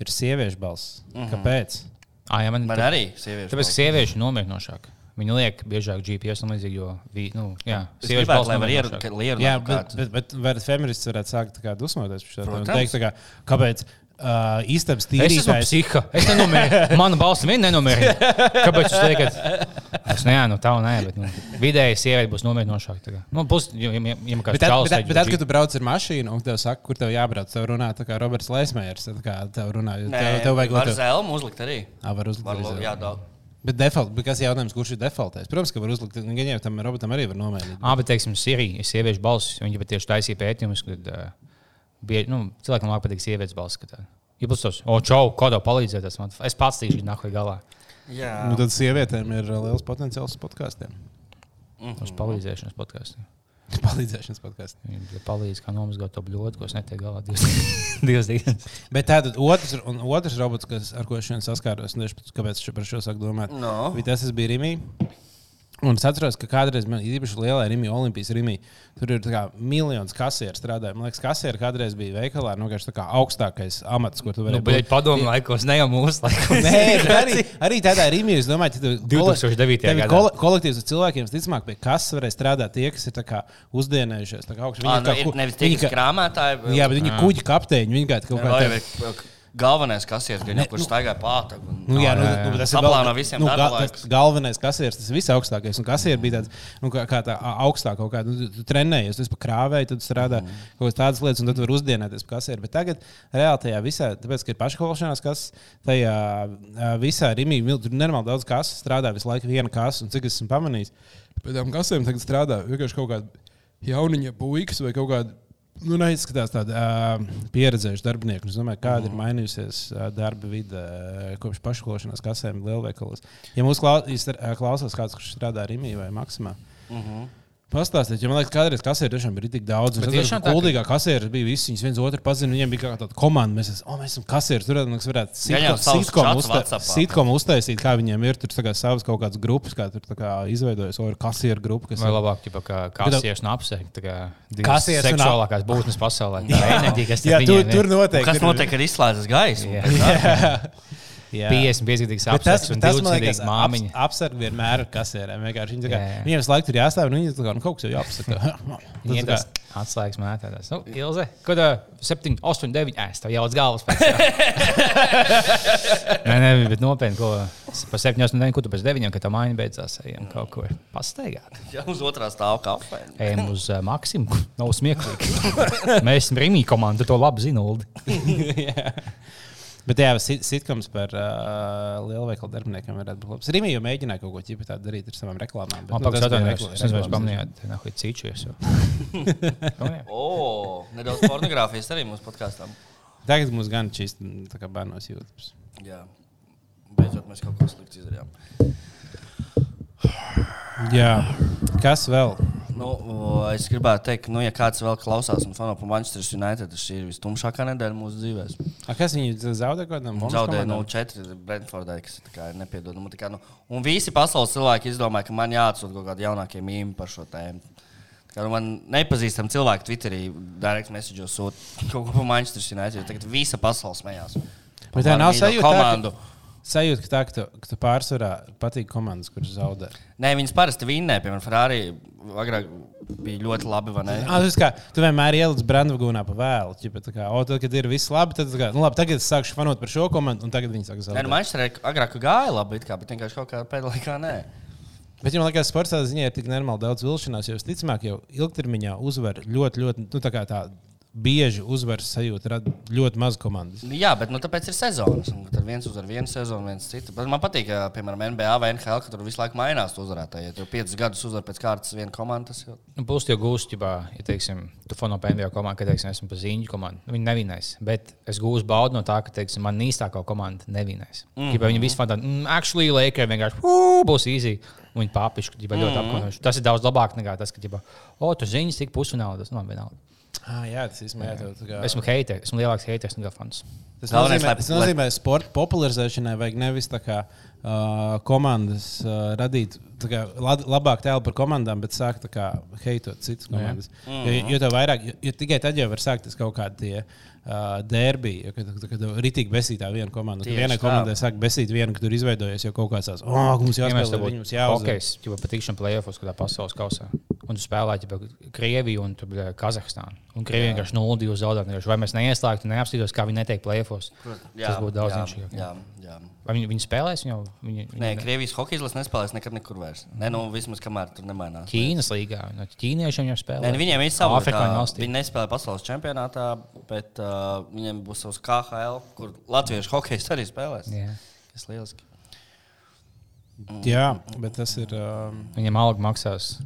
ir sieviešu balss. Kāpēc? Ah, jā man, Man arī sieviešu. Tāpēc, ka sievieši ir nomierinošāk. Viņi liek biežāk GPS un līdzīgi, jo vi, nu, jā, Es sieviešu gribētu, balss lai var nomierinošāk. ierunāt. Jā, bet, bet, bet vai feminists varētu sākt tā dusmoties par šo tā kā, kāpēc uh, istabas Es esmu tīrītājs psiha. Es nenomierinu. Mana balss vien nenomierina. Kāpēc jūs liekat? Es nē, nu tā nē, bet nu, vidēji sieviete būs nomierinošāka. Nu, būs, ja, ja, ja Bet kāds čalis bet, bet tad, kad tu brauc ar mašīnu un tev saka, kur tev jābrauc, tev runā tā kā Roberts kā Tev runā, jo tev, tev vajag Var lietot- zelmu uzlikt arī. Ā, var Var, uzlikt. arī jā. Bet default, bet kas ir jautājums, kurš ir defaultais? Protams, ka var uzlikt. Gan jau tam robotam arī var nomainīt. Ah, bet, teiksim, Sirija ir sieviešu balss. Viņi pat tieši taisīja pētījumus, kad uh, bie, nu, cilvēkam labāk patīk sievietes balss. Ja būs tas, o, čau, kādā palīdzēt, tas man, es pats tīšu nākamajā galā. Jā, Nu, tad sievietēm ir uh, liels potenciāls podkāstiem. Uz palīdzēšanas podkāstiem. Palīdzēšanas podkāsts. Viņi palīdz, kā nomazgāt to bļodu, ko es netieku galā divas, dienas. Bet tātad otrs, un otrs robots, kas, ar ko es šodien saskāros, un tieši kāpēc es par šo sāku domāt, No. bija tas, kas bija Rīgā. Un es atceros, ka kādreiz man īpaši lielā Rīgā, Olimpijas Rīgā, tur ir miljonus kasieru strādāja. Man liekas, kasieri kādreiz bija veikalā, nu, kā augstākais amats, ko tu vari Nu, bet padomu laikos, ne jau mūsu laikos. Nē, arī, arī tādā Rīgā, es domāju, ka 2009. Tev ir gadā. kol kolektīvs ar cilvēkiem, visticamāk, pie kases varēs strādāt tie, kas ir uzdienējušies. Ā, Viņi nu, ir ku- nevis tie, kas krāmētāji. Jā, bet viņi kuģi kapteiņi. Viņi kā kaut kādā ir galvenais kasieris, gan jau kurš staigā pāri. Nu, jā, nu, jā, jā. nu, tas ir gal- visiem nu, laikus. tas galvenais kasieris, tas visaugstākais. Un kasieri bija tāds, nu, kā, kā tā augstāk kaut kāda, nu, tu trenējies, tu esi pa krāvēju, tad strādā mm. kaut kādas tādas lietas, un tad tu vari uzdieināties pa kasieru. Bet tagad reāli tajā visā, tāpēc, ka ir paškolšanās, kas tajā visā Rimī, tur nenormāli daudz kases strādā visu laiku viena kasa, un cik es esmu pamanījis, pēc tam kasēm tagad strādā vienkārši kaut kāda jauniņa puikas vai kaut kāda. Nu, neizskatās tāda uh, pieredzējuša darbinieka. Es domāju, kāda ir mainījusies uh, darba vide uh, kopš paškološanās kasēm lielveikalos. Ja mūsu klaus, klausās kāds, kurš strādā Rīgā vai Maksimā, Pastāstiet, ja man liekas, kādreiz kasieris tiešām bija tik daudz. Es domāju, ka gudrīgā kasieris bija visi. Viņus viens otru pazina. Viņiem bija kā tāda komanda. Mēs, esam, oh, mēs esam kasieris. Tur mēs varētu sitkomu uzta sitkom uztaisīt, kā viņiem ir. Tur kā, savas kaut kādas grupas, kā tur kā, izveidojas. Vai ir kasieru grupa, kas Vai ir labāk, ja kā kasieris un apseikt. Kas ir seksuālākās būtnes pasaulē? Jā, enerģija, kas jā, tu, tur notiek. Kas notiek, kad izslēdzas gaisa? 55-gadīgs apsargs un 20-gadīgs māmiņa. Aps, apsargi vienmēr ir kasierē. Vienkārši viņi kā, viņiem visu laiku tur jāstāv, un viņi kā, nu, kaut kas jau jāapsaka. tas atslēgas mētājās. Nu, Ilze, kad uh, 7, 8, 9, es tev jau uz galvas pēc. nē, nē, bet nopietni, ko par 7, 8, 9, kur tu pēc 9, kad tā māja beidzās, ejam kaut ko pastaigāt. Jā, uz otrā stāv kafē. Ejam uz uh, Maksimu, nav smieklīgi. Mēs esam Rīmī komanda, to labi zinu, Uldi. Bet jā, sit- sitkoms par uh, lielveikalu darbiniekiem varētu būt labs. Rīmī jau mēģināja kaut ko ķipi tādu darīt ar savām reklāmām. bet, Man nu, patīk, tas ka esat reklāmas. pamanījāt, ka ir cīčujies. jau. O, nedaudz pornogrāfijas arī mūsu podkāstām. Tagad mums gan šīs mm, tā kā bērnos jūtas. Jā, beidzot mēs kaut ko sliktu izdarījām. Jā, kas vēl? Nu, es gribētu teikt, ka, nu, ja kāds vēl klausās un fano par Manchester United, tad šī ir vistumšākā nedēļa mūsu dzīvēm. A, kas viņi zaudē Zaudēja nu, 4 Brentfordai, kas ir tā nepiedodama. Nu, tā Nu, un visi pasaules cilvēki izdomāja, ka man jāatsūta kaut kādi jaunākie mīmī par šo tēmu. Tā Kā, nu, man nepazīstami cilvēki Twitterī direct message sūta kaut ko par Manchester United. Tagad visa pasaule smējās. Bet tā nav sajūta, tā, komandu. ka- sajūta, ka, tā, ka, tu, ka tu pārsvarā patīk komandas, kuras zaudē. Nē, viņas parasti vinnē, piemēram, Ferrari. Agrāk bija ļoti labi? Ah, tas kā, tu vienmēr ieliec Brandvagūnā pa vēlu. Ķipa, kā, o, tad, kad ir viss labi, tad, kā, nu, labi, tagad es sākšu fanot par šo komandu, un tagad viņi sāk Nē, zaudēt. nu, Manchesterē agrāk gāja labi, kā, bet vienkārši kaut kā pēdējā laikā nē. Bet, man liekas, sportā ziņā ir tik nenormāli daudz vilšanās, jo visticamāk, jau ilgtermiņā uzvar ļoti, ļoti, nu, tā kā tā bieži uzvaras sajūta rada ļoti maz komandas. Jā, bet nu, tāpēc ir sezonas. un Tad viens uzvar vienu sezonu, viens citu. Bet man patīk, ka, piemēram, NBA vai NHL, ka tur visu laiku mainās to uzvarētāji. Ja tur piecus gadus uzvar pēc kārtas viena komanda, tas jau Nu, Būs jau gūst, ja, teiksim, tu fano PNB komandu, ka, teiksim, esmu pa ziņu komandu. Nu, Viņi nevinēs. Bet es gūstu baudu no tā, ka, teiksim, man īstākā komanda nevinēs. Mm -hmm. ja viņi visi fanā, mm, actually, Lakers vienkārši "Ū, būs easy. Un Viņi papišķi, ja ļoti apkonoši. Tas ir daudz labāk nekā tas, ka, ja, o, tu ziņas tik pusfinālā, tas nav vienalga. Ah, jā, tas īstenībā tā kā. Esmu heiters, esmu lielāks heiters nekā fans. Tas nozīmē, tas nozīmē ka sporta popularizēšanai vajag nevis tā kā uh, komandas uh, radīt kā, lad, labāk tēlu par komandām, bet sākt tā kā heitot citas komandas. Mm -hmm. jo, jo, tev vairāk, jo, jo tikai tad jau var sākties kaut kādi tie. Uh, Derbija, ja, kad, kad, kad rītīgi besītā viena komanda. Tieši vienai komandai sāk besīt vienu, ka tur izveidojas jau kaut kāds tāds, oh, mums Ja jāspēlē, tam viņus jāuzvar. hokejs, jau patīkam plēsofos, kādā pasaules kausā. Un tu spēlē jau Krieviju un bļa, Kazahstānu. Un Krievija vienkārši 0-2 zaudē. vienkārši Vai mēs neieslēgtu, neapstītos, kā viņi netiek plēsofos. Tas būtu daudz jā, vienkāršāk. Vai viņi, viņi spēlēs viņu? Viņi, Nē, viņi, Krievijas hokeja izlase nespēlēs nekad nekur vairs. Nē, nu, vismaz kamēr tur nemainās. Ķīnas līgā. No ķīniešiem jau spēlē. Nē, nu, viņiem ir tā- valstī. Viņi nespēlē pasaules čempionātā, bet uh, viņiem būs savs KHL, kur latviešu hokejs arī spēlēs. Jā. Tas ir lieliski. Jā, bet tas ir. Um, Viņam alga maksās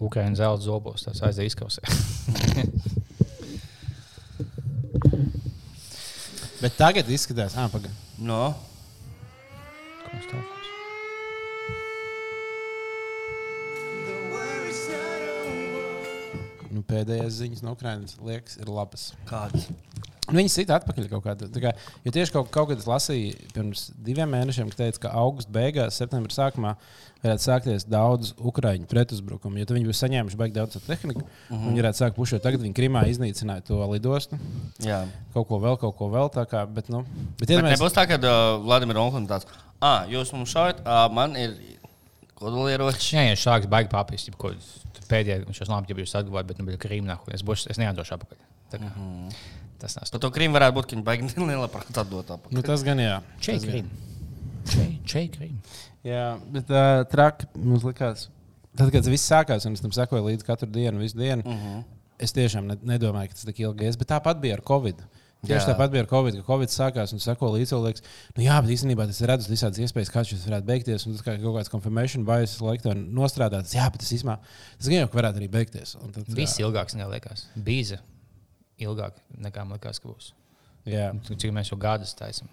Ukraiņas zelta zobos. Tas aizies izkausē. bet tagad izskatās, ah, pagaidi. No. Pēdējās ziņas no Ukrainas liekas, ir labas. Kādas? Nu, Viņi sit atpakaļ kaut kādā veidā. Jo tieši kaut, kaut kad es lasīju pirms diviem mēnešiem, ka teica, ka augusta beigās, septembra sākumā varētu sākties daudz ukrāņu pretuzbrukumu. Jo tad viņi būs saņēmuši baigi daudz tehniku. Uh Mhm. -huh. Viņi varētu sākt pušot. Tagad viņi Krimā iznīcināja to lidostu. Jā. Kaut ko vēl, kaut ko vēl. tā Kā, bet, nu, bet, Bet ja nebūs tā, ka uh, Vladimirs Onkulis tāds - ah, jūs mums šaujat, ah, man ir kodolieroči. Jā, ja sāks baigi papīrs, pēdējā viņš jau labi, ja jūs atguvāt, bet nu bija krīmnā. Es, būšu, es neatdošu atpakaļ. Tā kā, Mhm. Tas nav Par to Krīmu varētu būt, ka viņi baigi liela prātā atdot apakaļ. nu, tas gan jā. Čei krīm. Čei krīm. Jā, bet uh, traki mums likās. Tad, kad tas viss sākās, un es tam sekoju līdzi katru dienu, visu dienu, uh Mhm. -huh. es tiešām ne, nedomāju, ka tas tik ilgi ies. Bet tāpat bija ar Covid. Tieši tāpat bija ar Covid, ka Covid sākās un seko līdzi cilvēks. Nu, jā, bet īstenībā tas redz visādas iespējas, kā šis varētu beigties. Un tas kā kaut kāds confirmation bias laikā nostrādāts. Jā, bet tas īstenībā tas gan jau ka varētu arī beigties. Un Tad, Viss ilgāks nekā liekas. Bīza ilgāk nekā man liekas, ka būs. jā, Cik mēs jau gadus taisām.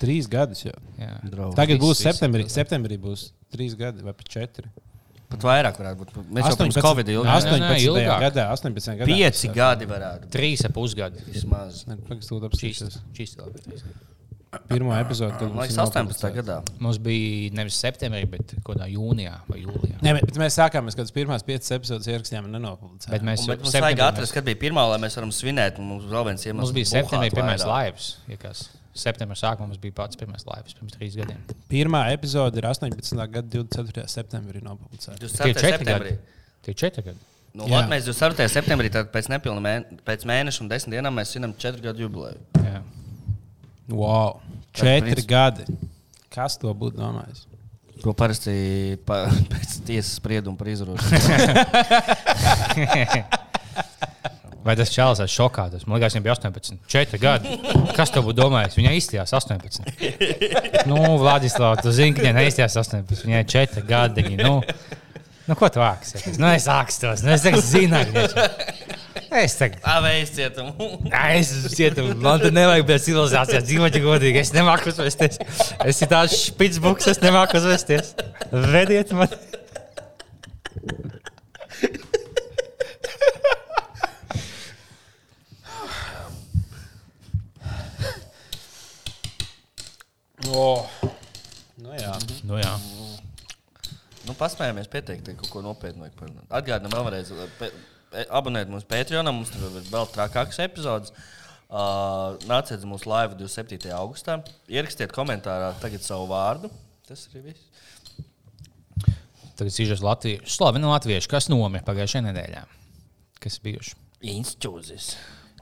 trīs gadus jau. Jā. Draugi. Tagad būs viss septembrī. ilgāk. Septembrī būs trīs gadi vai pat četri. Pat vairāk varētu būt. Mēs jau pirms 18 Covid ilgi. Nē, nē, nē, 18. ilgāk. gadā, 18. gadā. Pieci gadi varētu būt. Trīs ap pusgadi. Vismaz. Pagaidām, Čīsti. Pirmā epizode, kad mums liekas, ir 18. nopublicēts. gadā. Mums bija nevis septembrī, bet kādā jūnijā vai jūlijā. Nē, bet mēs sākām, kādas pirmās piecas epizodes ierakstījām un nenopublicējām. Bet mēs mums septembrī vajag atrast, kad bija pirmā, lai mēs varam svinēt. Mums. Mums bija septembrī pirmais laivs. Ja kas. Septembrī sākumā mums bija pats pirmais laivs pirms trīs gadiem. Pirmā epizode ir 18. gada 24. septembrī nopublicēta. 24. Tie četri septembrī. Tie četri gadi. Nu, vat mēs 24. septembrī, tad pēc mēne, pēc mēneša un desmit dienām mēs svinam četru gadu jubileju. Jā. Wow! Četri princips. gadi. Kas to būtu domājis? Ko parasti pa, pēc tiesas sprieduma par izrošanu. Vai tas čels ir šokā? Tas, man liekas, viņam bija 18, 4 gadi. Kas to būtu domājis? Viņai izstījās 18. Nu, Vladislavs, tu zini, ka viņai neizstījās 18. Viņai 4 gadi. Nu, nu, ko tu vāksi? Nu, es ākstos. Nu, es zinu, ka es tagad. Avējas cietumu. Nē, es cietu, man te nevajag bez civilizācijas dzīvot, ja godīgi. Es nemāku uzvesties. Es esmu tāds špicbuks, es nemāku uzvesties. Vediet man. Oh. Nu, jā. Nu, jā. Nu, Paspējāmies pieteikt, kaut ko nopietnu. Atgādinām vēlreiz, pe, e, abonēt mūsu Patreon, mums tur ir vēl trakākas epizodes. Uh, nāciet uz mūsu laivu 27. augustā. Ierakstiet komentārā tagad savu vārdu. Tas arī viss. Tagad sīžas Latvijas. Slaveni latvieši, kas nomira pagājušajā nedēļā. Kas bijuši? Institūzis.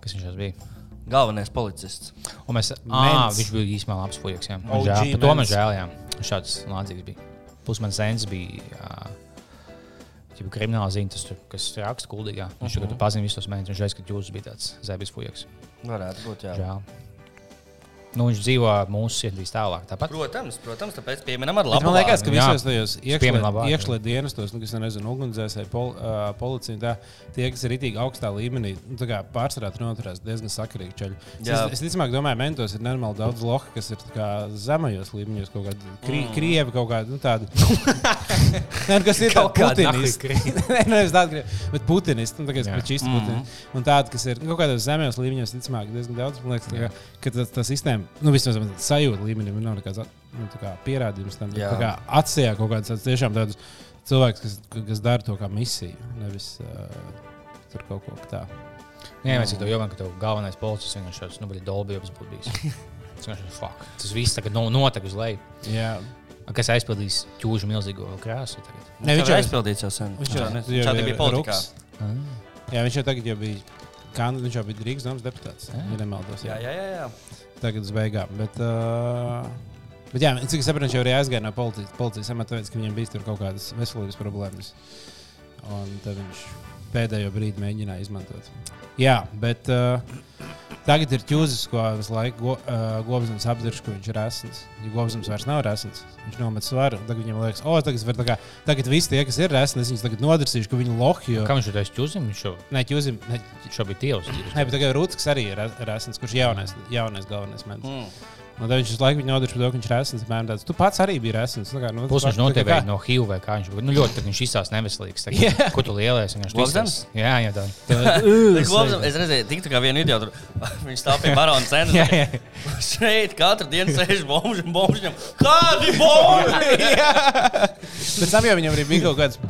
Kas viņš bija? Galvenais policists. Un mēs, ā, Mens. viņš bija īstenībā labs puisis. To man mens. žēl. jā. Viņš Šāds lādzīgs bija. Plus man zēns bija. Ja krimināla ziņa, tas, tur, kas raksta kuldīgā. Viņš uh -huh. pazina visus mēnešus. Viņš reiz, kad jūs bijat tāds zēbis puisis. Varētu būt, jā. Žēl. Nu, viņš dzīvo mūsu sirdīs tālāk. Tāpat. Protams, protams, tāpēc pieminam ar Bet labu. Man liekas, ka visos tajos iekšlietu dienestos, nu, kas nezinu, ugunsdzēsēji, pol, uh, policija, tā, tie, kas ir itī augstā līmenī, nu, tā kā pārsvarā tur noturās diezgan sakarīgi ceļi. Es, es ticamāk domāju, mentos ir nenormāli daudz loha, kas ir tā kā zemajos līmeņos, kaut kādi kri, mm. krievi, kaut kādi nu, tādi. Nē, nu, kas ir Kaut kādi putinisti. nahuj Nē, nevis tādi krievi, bet putinisti, nu, tā kā Jā. spličīsti putinisti. Un tādi, kas ir nu, kaut kādos zemajos līmeņos, ticamāk, diezgan daudz. Man liekas, tā kā, ka tā, tā sistēma, nu, vismaz sajūta līmenī, man nav nekāds nu, tā kā pierādījums tam. Jā. Tā kā atsijā kaut kāds tāds tiešām tāds cilvēks, kas, kas dara to kā misiju, nevis uh, tur kaut ko tādu. Jā, mēs to jau ka tev galvenais policists vienkārši tāds, nu, bija Dolbijs būtu bijis. Tas vienkārši fuck. Tas viss tagad no, notek uz leju. Jā, Kas aizpildīs ķūžu milzīgo krāsu tagad? ne, Viņš viņš jau aizpildīts jau sen. Viņš jau, Viņš jau bija politikā. ruks. Jā, viņš jau tagad jau bija. Kan, viņš jau bija Rīgas domas deputāts. Jā. Ja nemaldos, Jā, jā, jā. jā. Tagad uz beigām. Bet, uh, bet jā, cik es saprotu, viņš jau arī aizgāja no policijas, policijas amata, tāpēc, ka viņam bija tur kaut kādas veselības problēmas. Un tad viņš pēdējo brīdi mēģināja izmantot. Jā, bet uh, tagad ir ķūzis, ko visu laiku go, uh, Gobsams apdzird, ka viņš ir resns. Ja Gobsams vairs nav resns, viņš nomet svaru. Tagad viņam liekas, o, tagad, tā kā, tagad visi tie, kas ir resni, es viņus tagad nodarsīšu, ka viņi lohi. Jo... Kā viņš to taisīja ķūzim? Jau, Nē, ķūzim, ne, jau bija tievs. Nē, bet tagad Rūtis arī ir resns, kurš ir jaunais, jaunais galvenais mēnesis. Mm. Un tad viņš visu laiku nodarbojas par to, ka viņš ir esens. Piemēram, tāds, tu pats arī biji esens. Nu, kā, nu, Plus viņš noteikti no HIV vai kā viņš bija. Nu, ļoti viņš izsās neveselīgs. Tā, Jā. Ko tu lielais? Viņš Globzems? Jā, jā, tā. Es globzam- Es redzēju, tik tā kā vienu video, tur viņš stāv pie barona centra. Šeit katru dienu sēž un bomži. Kādi bomži? Pēc tam jau viņam arī bija kaut kāds.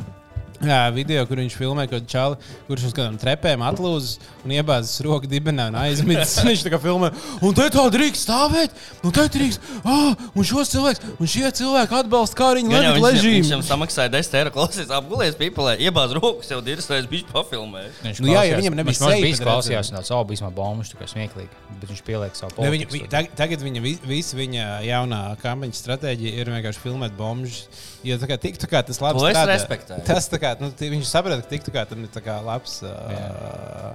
Jā, video, kur viņš filmē, kad čāli, kurš uz kādām trepēm atlūzas un iebāzas roku dibenā un aizmidzis. Un Viņš tā kā filmē, un te tā drīkst stāvēt, un te drīkst, ah, un šos cilvēkus, un šie cilvēki atbalsta kā viņi Jā, jā, leģit viņš, viņš jums samaksāja 10 eiro. Klausies, apgulējies pīpelē, iebāz rokas, jau dirsēs, viņš pafilmē. Viņš Nu jā, ja viņam nebija viņš bijis tad klausījās, un tāds augsts bija bombs, tā kā smieklīgi. Bet viņš pieliek savu Ne, viņa, politiku. viņa, tag- tagad viņa vi- visa viņa jaunā kampaņas stratēģija ir vienkārši filmēt bombus. Jo tā kā, tik, tā kā tas labi strādā. Tas tā kā, nu, viņš saprata, ka tik, tā kā, tam ir tā kā labs, uh,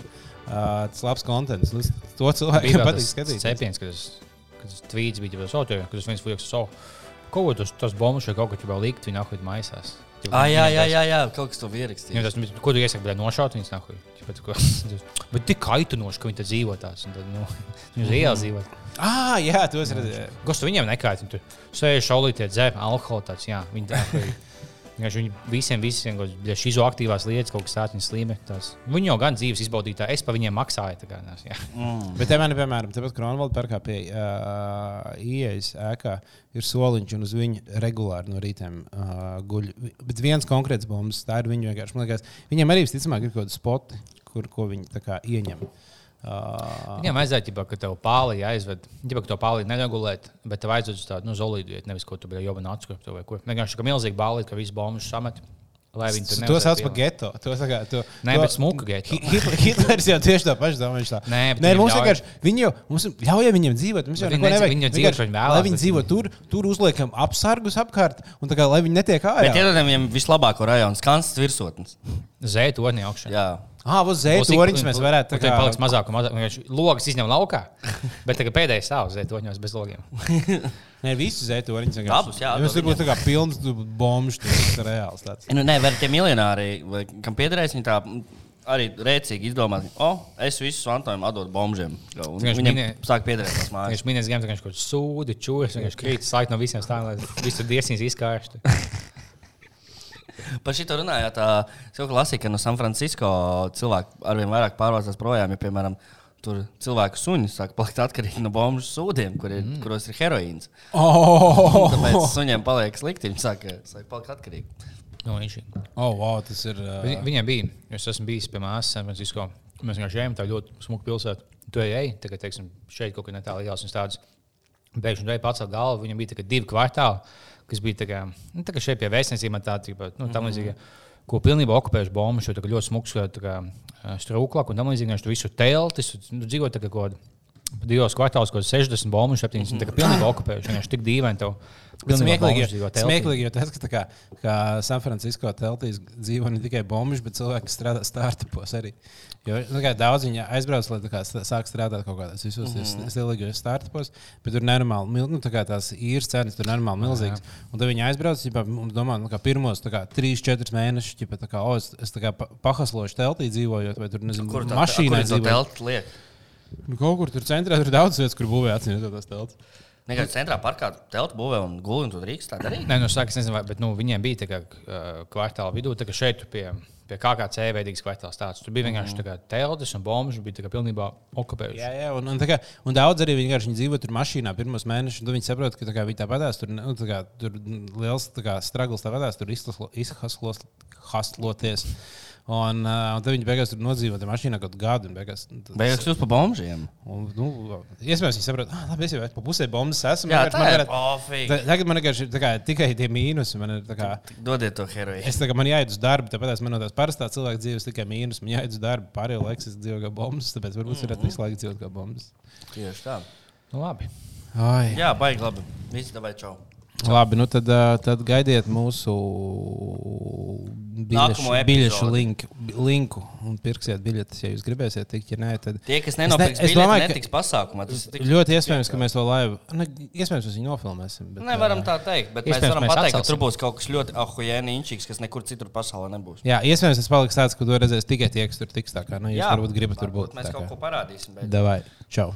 uh, tas labs kontents. Nu, to cilvēkiem patīk skatīties. Cepiens, kad tas, kad tas tvīts bija jau sautīja, kad tas viens fujiks savu. Kaut ko tas, tas bombs vai kaut ko jau likt, viņa nākot maisās. Ah, jā, jā, jā, jā, kaut kas to Jā, ierakstīja. tas, ko tu iesaki, bet nošaut viņas nākot. Bet tik kaitinoši, ka viņi tad dzīvo tās. un Tad, nu, viņi uz ielas dzīvo. Ah, jā, to es redzēju. Gostu viņiem nekaitina. Tur sēž šaulītie dzēr, alkohola tāds. Jā, viņi tā Vienkārši Viņi visiem, visiem šizoaktīvās lietas, kaut kas tāds, viņas līmenis. Viņi jau gan dzīves izbaudītāji, es pa viņiem maksāju. Kā, nās, jā. Bet, man, piemēram, tepat Kronvalda parkā pie uh, ieejas ēkā ir soliņš, un uz viņu regulāri no rītiem uh, guļ. Bet viens konkrēts bombas, tā ir viņa vienkārši. man Liekas, viņiem arī visticamāk ir kaut kādi spoti, kur ko viņi tā kā ieņem. Uh, Viņam vajadzēja, ģipa, ka tev pāri aizved, ja to pāri neregulēt, bet tev aizved uz tādu nu, zolīdu vietu, nevis ko tu biji jau nācis vai ko. Vienkārši kā milzīgi bālīt, ka visi bombas samet. Lai viņi tur To sauc par geto. To, tā kā, to, Nē, to, bet smuka geto. Hi- Hitler- Hitlers jau tieši tā paša domā. viņš tā. Nē, Nē viņiem mums vienkārši viņi jau mums ļauj viņiem dzīvot. Mums jau neko nevajag. viņi dzīvo, viņi vēlās, Lai viņi dzīvo tur, tur uzliekam apsargus apkārt, un tā kā lai viņi netiek ārā. Bet ierodam viņam vislabāko rajonu, Skansas virsotnes. Zēta otnē augšā. Jā. Ah, uz zēta oriņš mēs varētu Tā kā paliks mazāk un mazāk. Vienkārši logs izņem laukā, bet tagad pēdējais stāvs zēta otņos bez logiem. Nē, visu zēta oriņš. Abus, jā, tur būtu tā kā pilns bombs, tas ir reāls tāds. Nu, nē, var tie miljonāri, vai kam piederēs, viņi tā arī rēcīgi izdomā, o, oh, es visus Antonam atdodu bombžiem. Vienkārši Viņam sāk piederēt tās mājas. Viņš minēs, ka viņš kaut kāds sūdi, čūlis, viņš krīt slēgt no visiem stāviem, lai visu diesiņas izkārstu. Par šito runājot, tā jau klasika, ka no San Francisco cilvēki arvien vairāk pārvācās projām, ja, piemēram, tur cilvēku suņi sāk palikt atkarīgi no bombu sūdiem, kur ir, mm. kuros ir heroīns. Oh, Tāpēc suņiem paliek slikti, viņi sāk, sāk palikt atkarīgi. No, oh, wow, tas ir. Viņ, Uh, viņiem bija, es esmu bijis pie māsas San Francisco. Mēs vienkārši ejam, tā ļoti smuka pilsēta. Tu ej, tagad, teiksim, šeit kaut kur netālu ielas un tādas. Beigšu reizē pacēla galvu, viņam bija tikai divi kvartāli, kas bija tā kā, nu, tā kā šeit pie vēstniecībām, tā kā, nu, tam līdzīgi. Ko pilnībā okupējuši bombu, šo tā ļoti smuks, tā kā strūklāk, un tam līdzīgi tur visu teltis, nu, dzīvo tā kā kaut kādā. Divos kvartālos, kaut kāds 60 bombu, 70. Tā kā pilnībā okupējuši. Viņš tik dīvaini tev. Smieklīgi, smieklīgi, jo tas, ka, kā, kā San Francisco teltīs dzīvo ne tikai bombuši, bet cilvēki kas strādā startupos arī. Jo, nu, kā, daudz viņi aizbrauc, lai kā sāk strādāt kaut kādos visos mm -hmm. stilīgos startupos, bet tur nenormāli, mil- nu, tā kā tās īres cenas tur nenormāli milzīgas. Un tad viņi aizbrauc, un domā, nu, kā pirmos kā, 3-4 mēnešus, ģipā, tā kā, o, es, es tā kā pa- pahaslošu teltī dzīvojot, vai tur, nezinu, Kur tā. Telti liek. Nu, Kaut kur tur centrā tur ir daudz vietas, kur būvē atcīmēt tās teltis. Vienkārši centrā parkā telti būvē un gulēji un tur drīkst tā darīt. Nē, nu, saka, es nezinu, vai, bet nu, viņiem bija tā kā uh, kvartāla vidū, tā kā šeit pie, pie KKC veidīgs kvartāls tāds. Tur bija vienkārši tā kā teltis un bombas, bija tā kā pilnībā okupējuši. Jā, jā, un, un, kā, un daudz arī vienkārši viņi dzīvo tur mašīnā pirmos mēnešus, un viņi saprot, ka tā kā, viņi tāpatās tur, nu, tā kā, tur liels tā kā, stragls tāpatās tur izhasloties. Un, uh, un tad viņi beigās tur nodzīvo tajā mašīnā kaut kādu gadu. un Beigās, nu, tas- Beigas jūs pa bombžiem. un, nu, iespējams, viņi saprot, ah, labi, es jau pa pusē bombas esmu. Jā, tā ir ta- Tagad man vienkārši ir tikai tie mīnusi. Man ir, tā kā, Dodiet to heroīnu. Es tagad man jāiet uz darbu, tāpēc man no tās parastās cilvēka dzīves tikai mīnus. Man jāiet uz darbu, pārējo laiku es dzīvoju kā bombas, tāpēc varbūt es varētu visu laiku dzīvot kā bombas. Tieši tā. Nu, labi. Ai. Jā, baigi labi. Visi davai čau. Labi, nu tad, ā, tad gaidiet mūsu biļešu, biļešu linku, linku un pirksiet biļetes, ja jūs gribēsiet tikt. Ja nē, tad Tie, kas ne- nenopirks es biļeti, domāju, ka- netiks pasākumā. Tas ir tik ļoti iespējams, ka mēs to laivu, ne, iespējams, mēs viņu nofilmēsim. Bet, Nevaram ā, tā teikt, bet mēs varam mēs pateikt, ka atcelsim. tur būs kaut kas ļoti ahujēniņšīgs, kas nekur citur pasaulē nebūs. Jā, iespējams, tas paliks tāds, ka to redzēs tikai tie, kas tur tiks. Tā kā, nu, jūs Jā, varbūt gribat tur būt. Mēs kaut ko parādīsim. Bet... Davai, čau!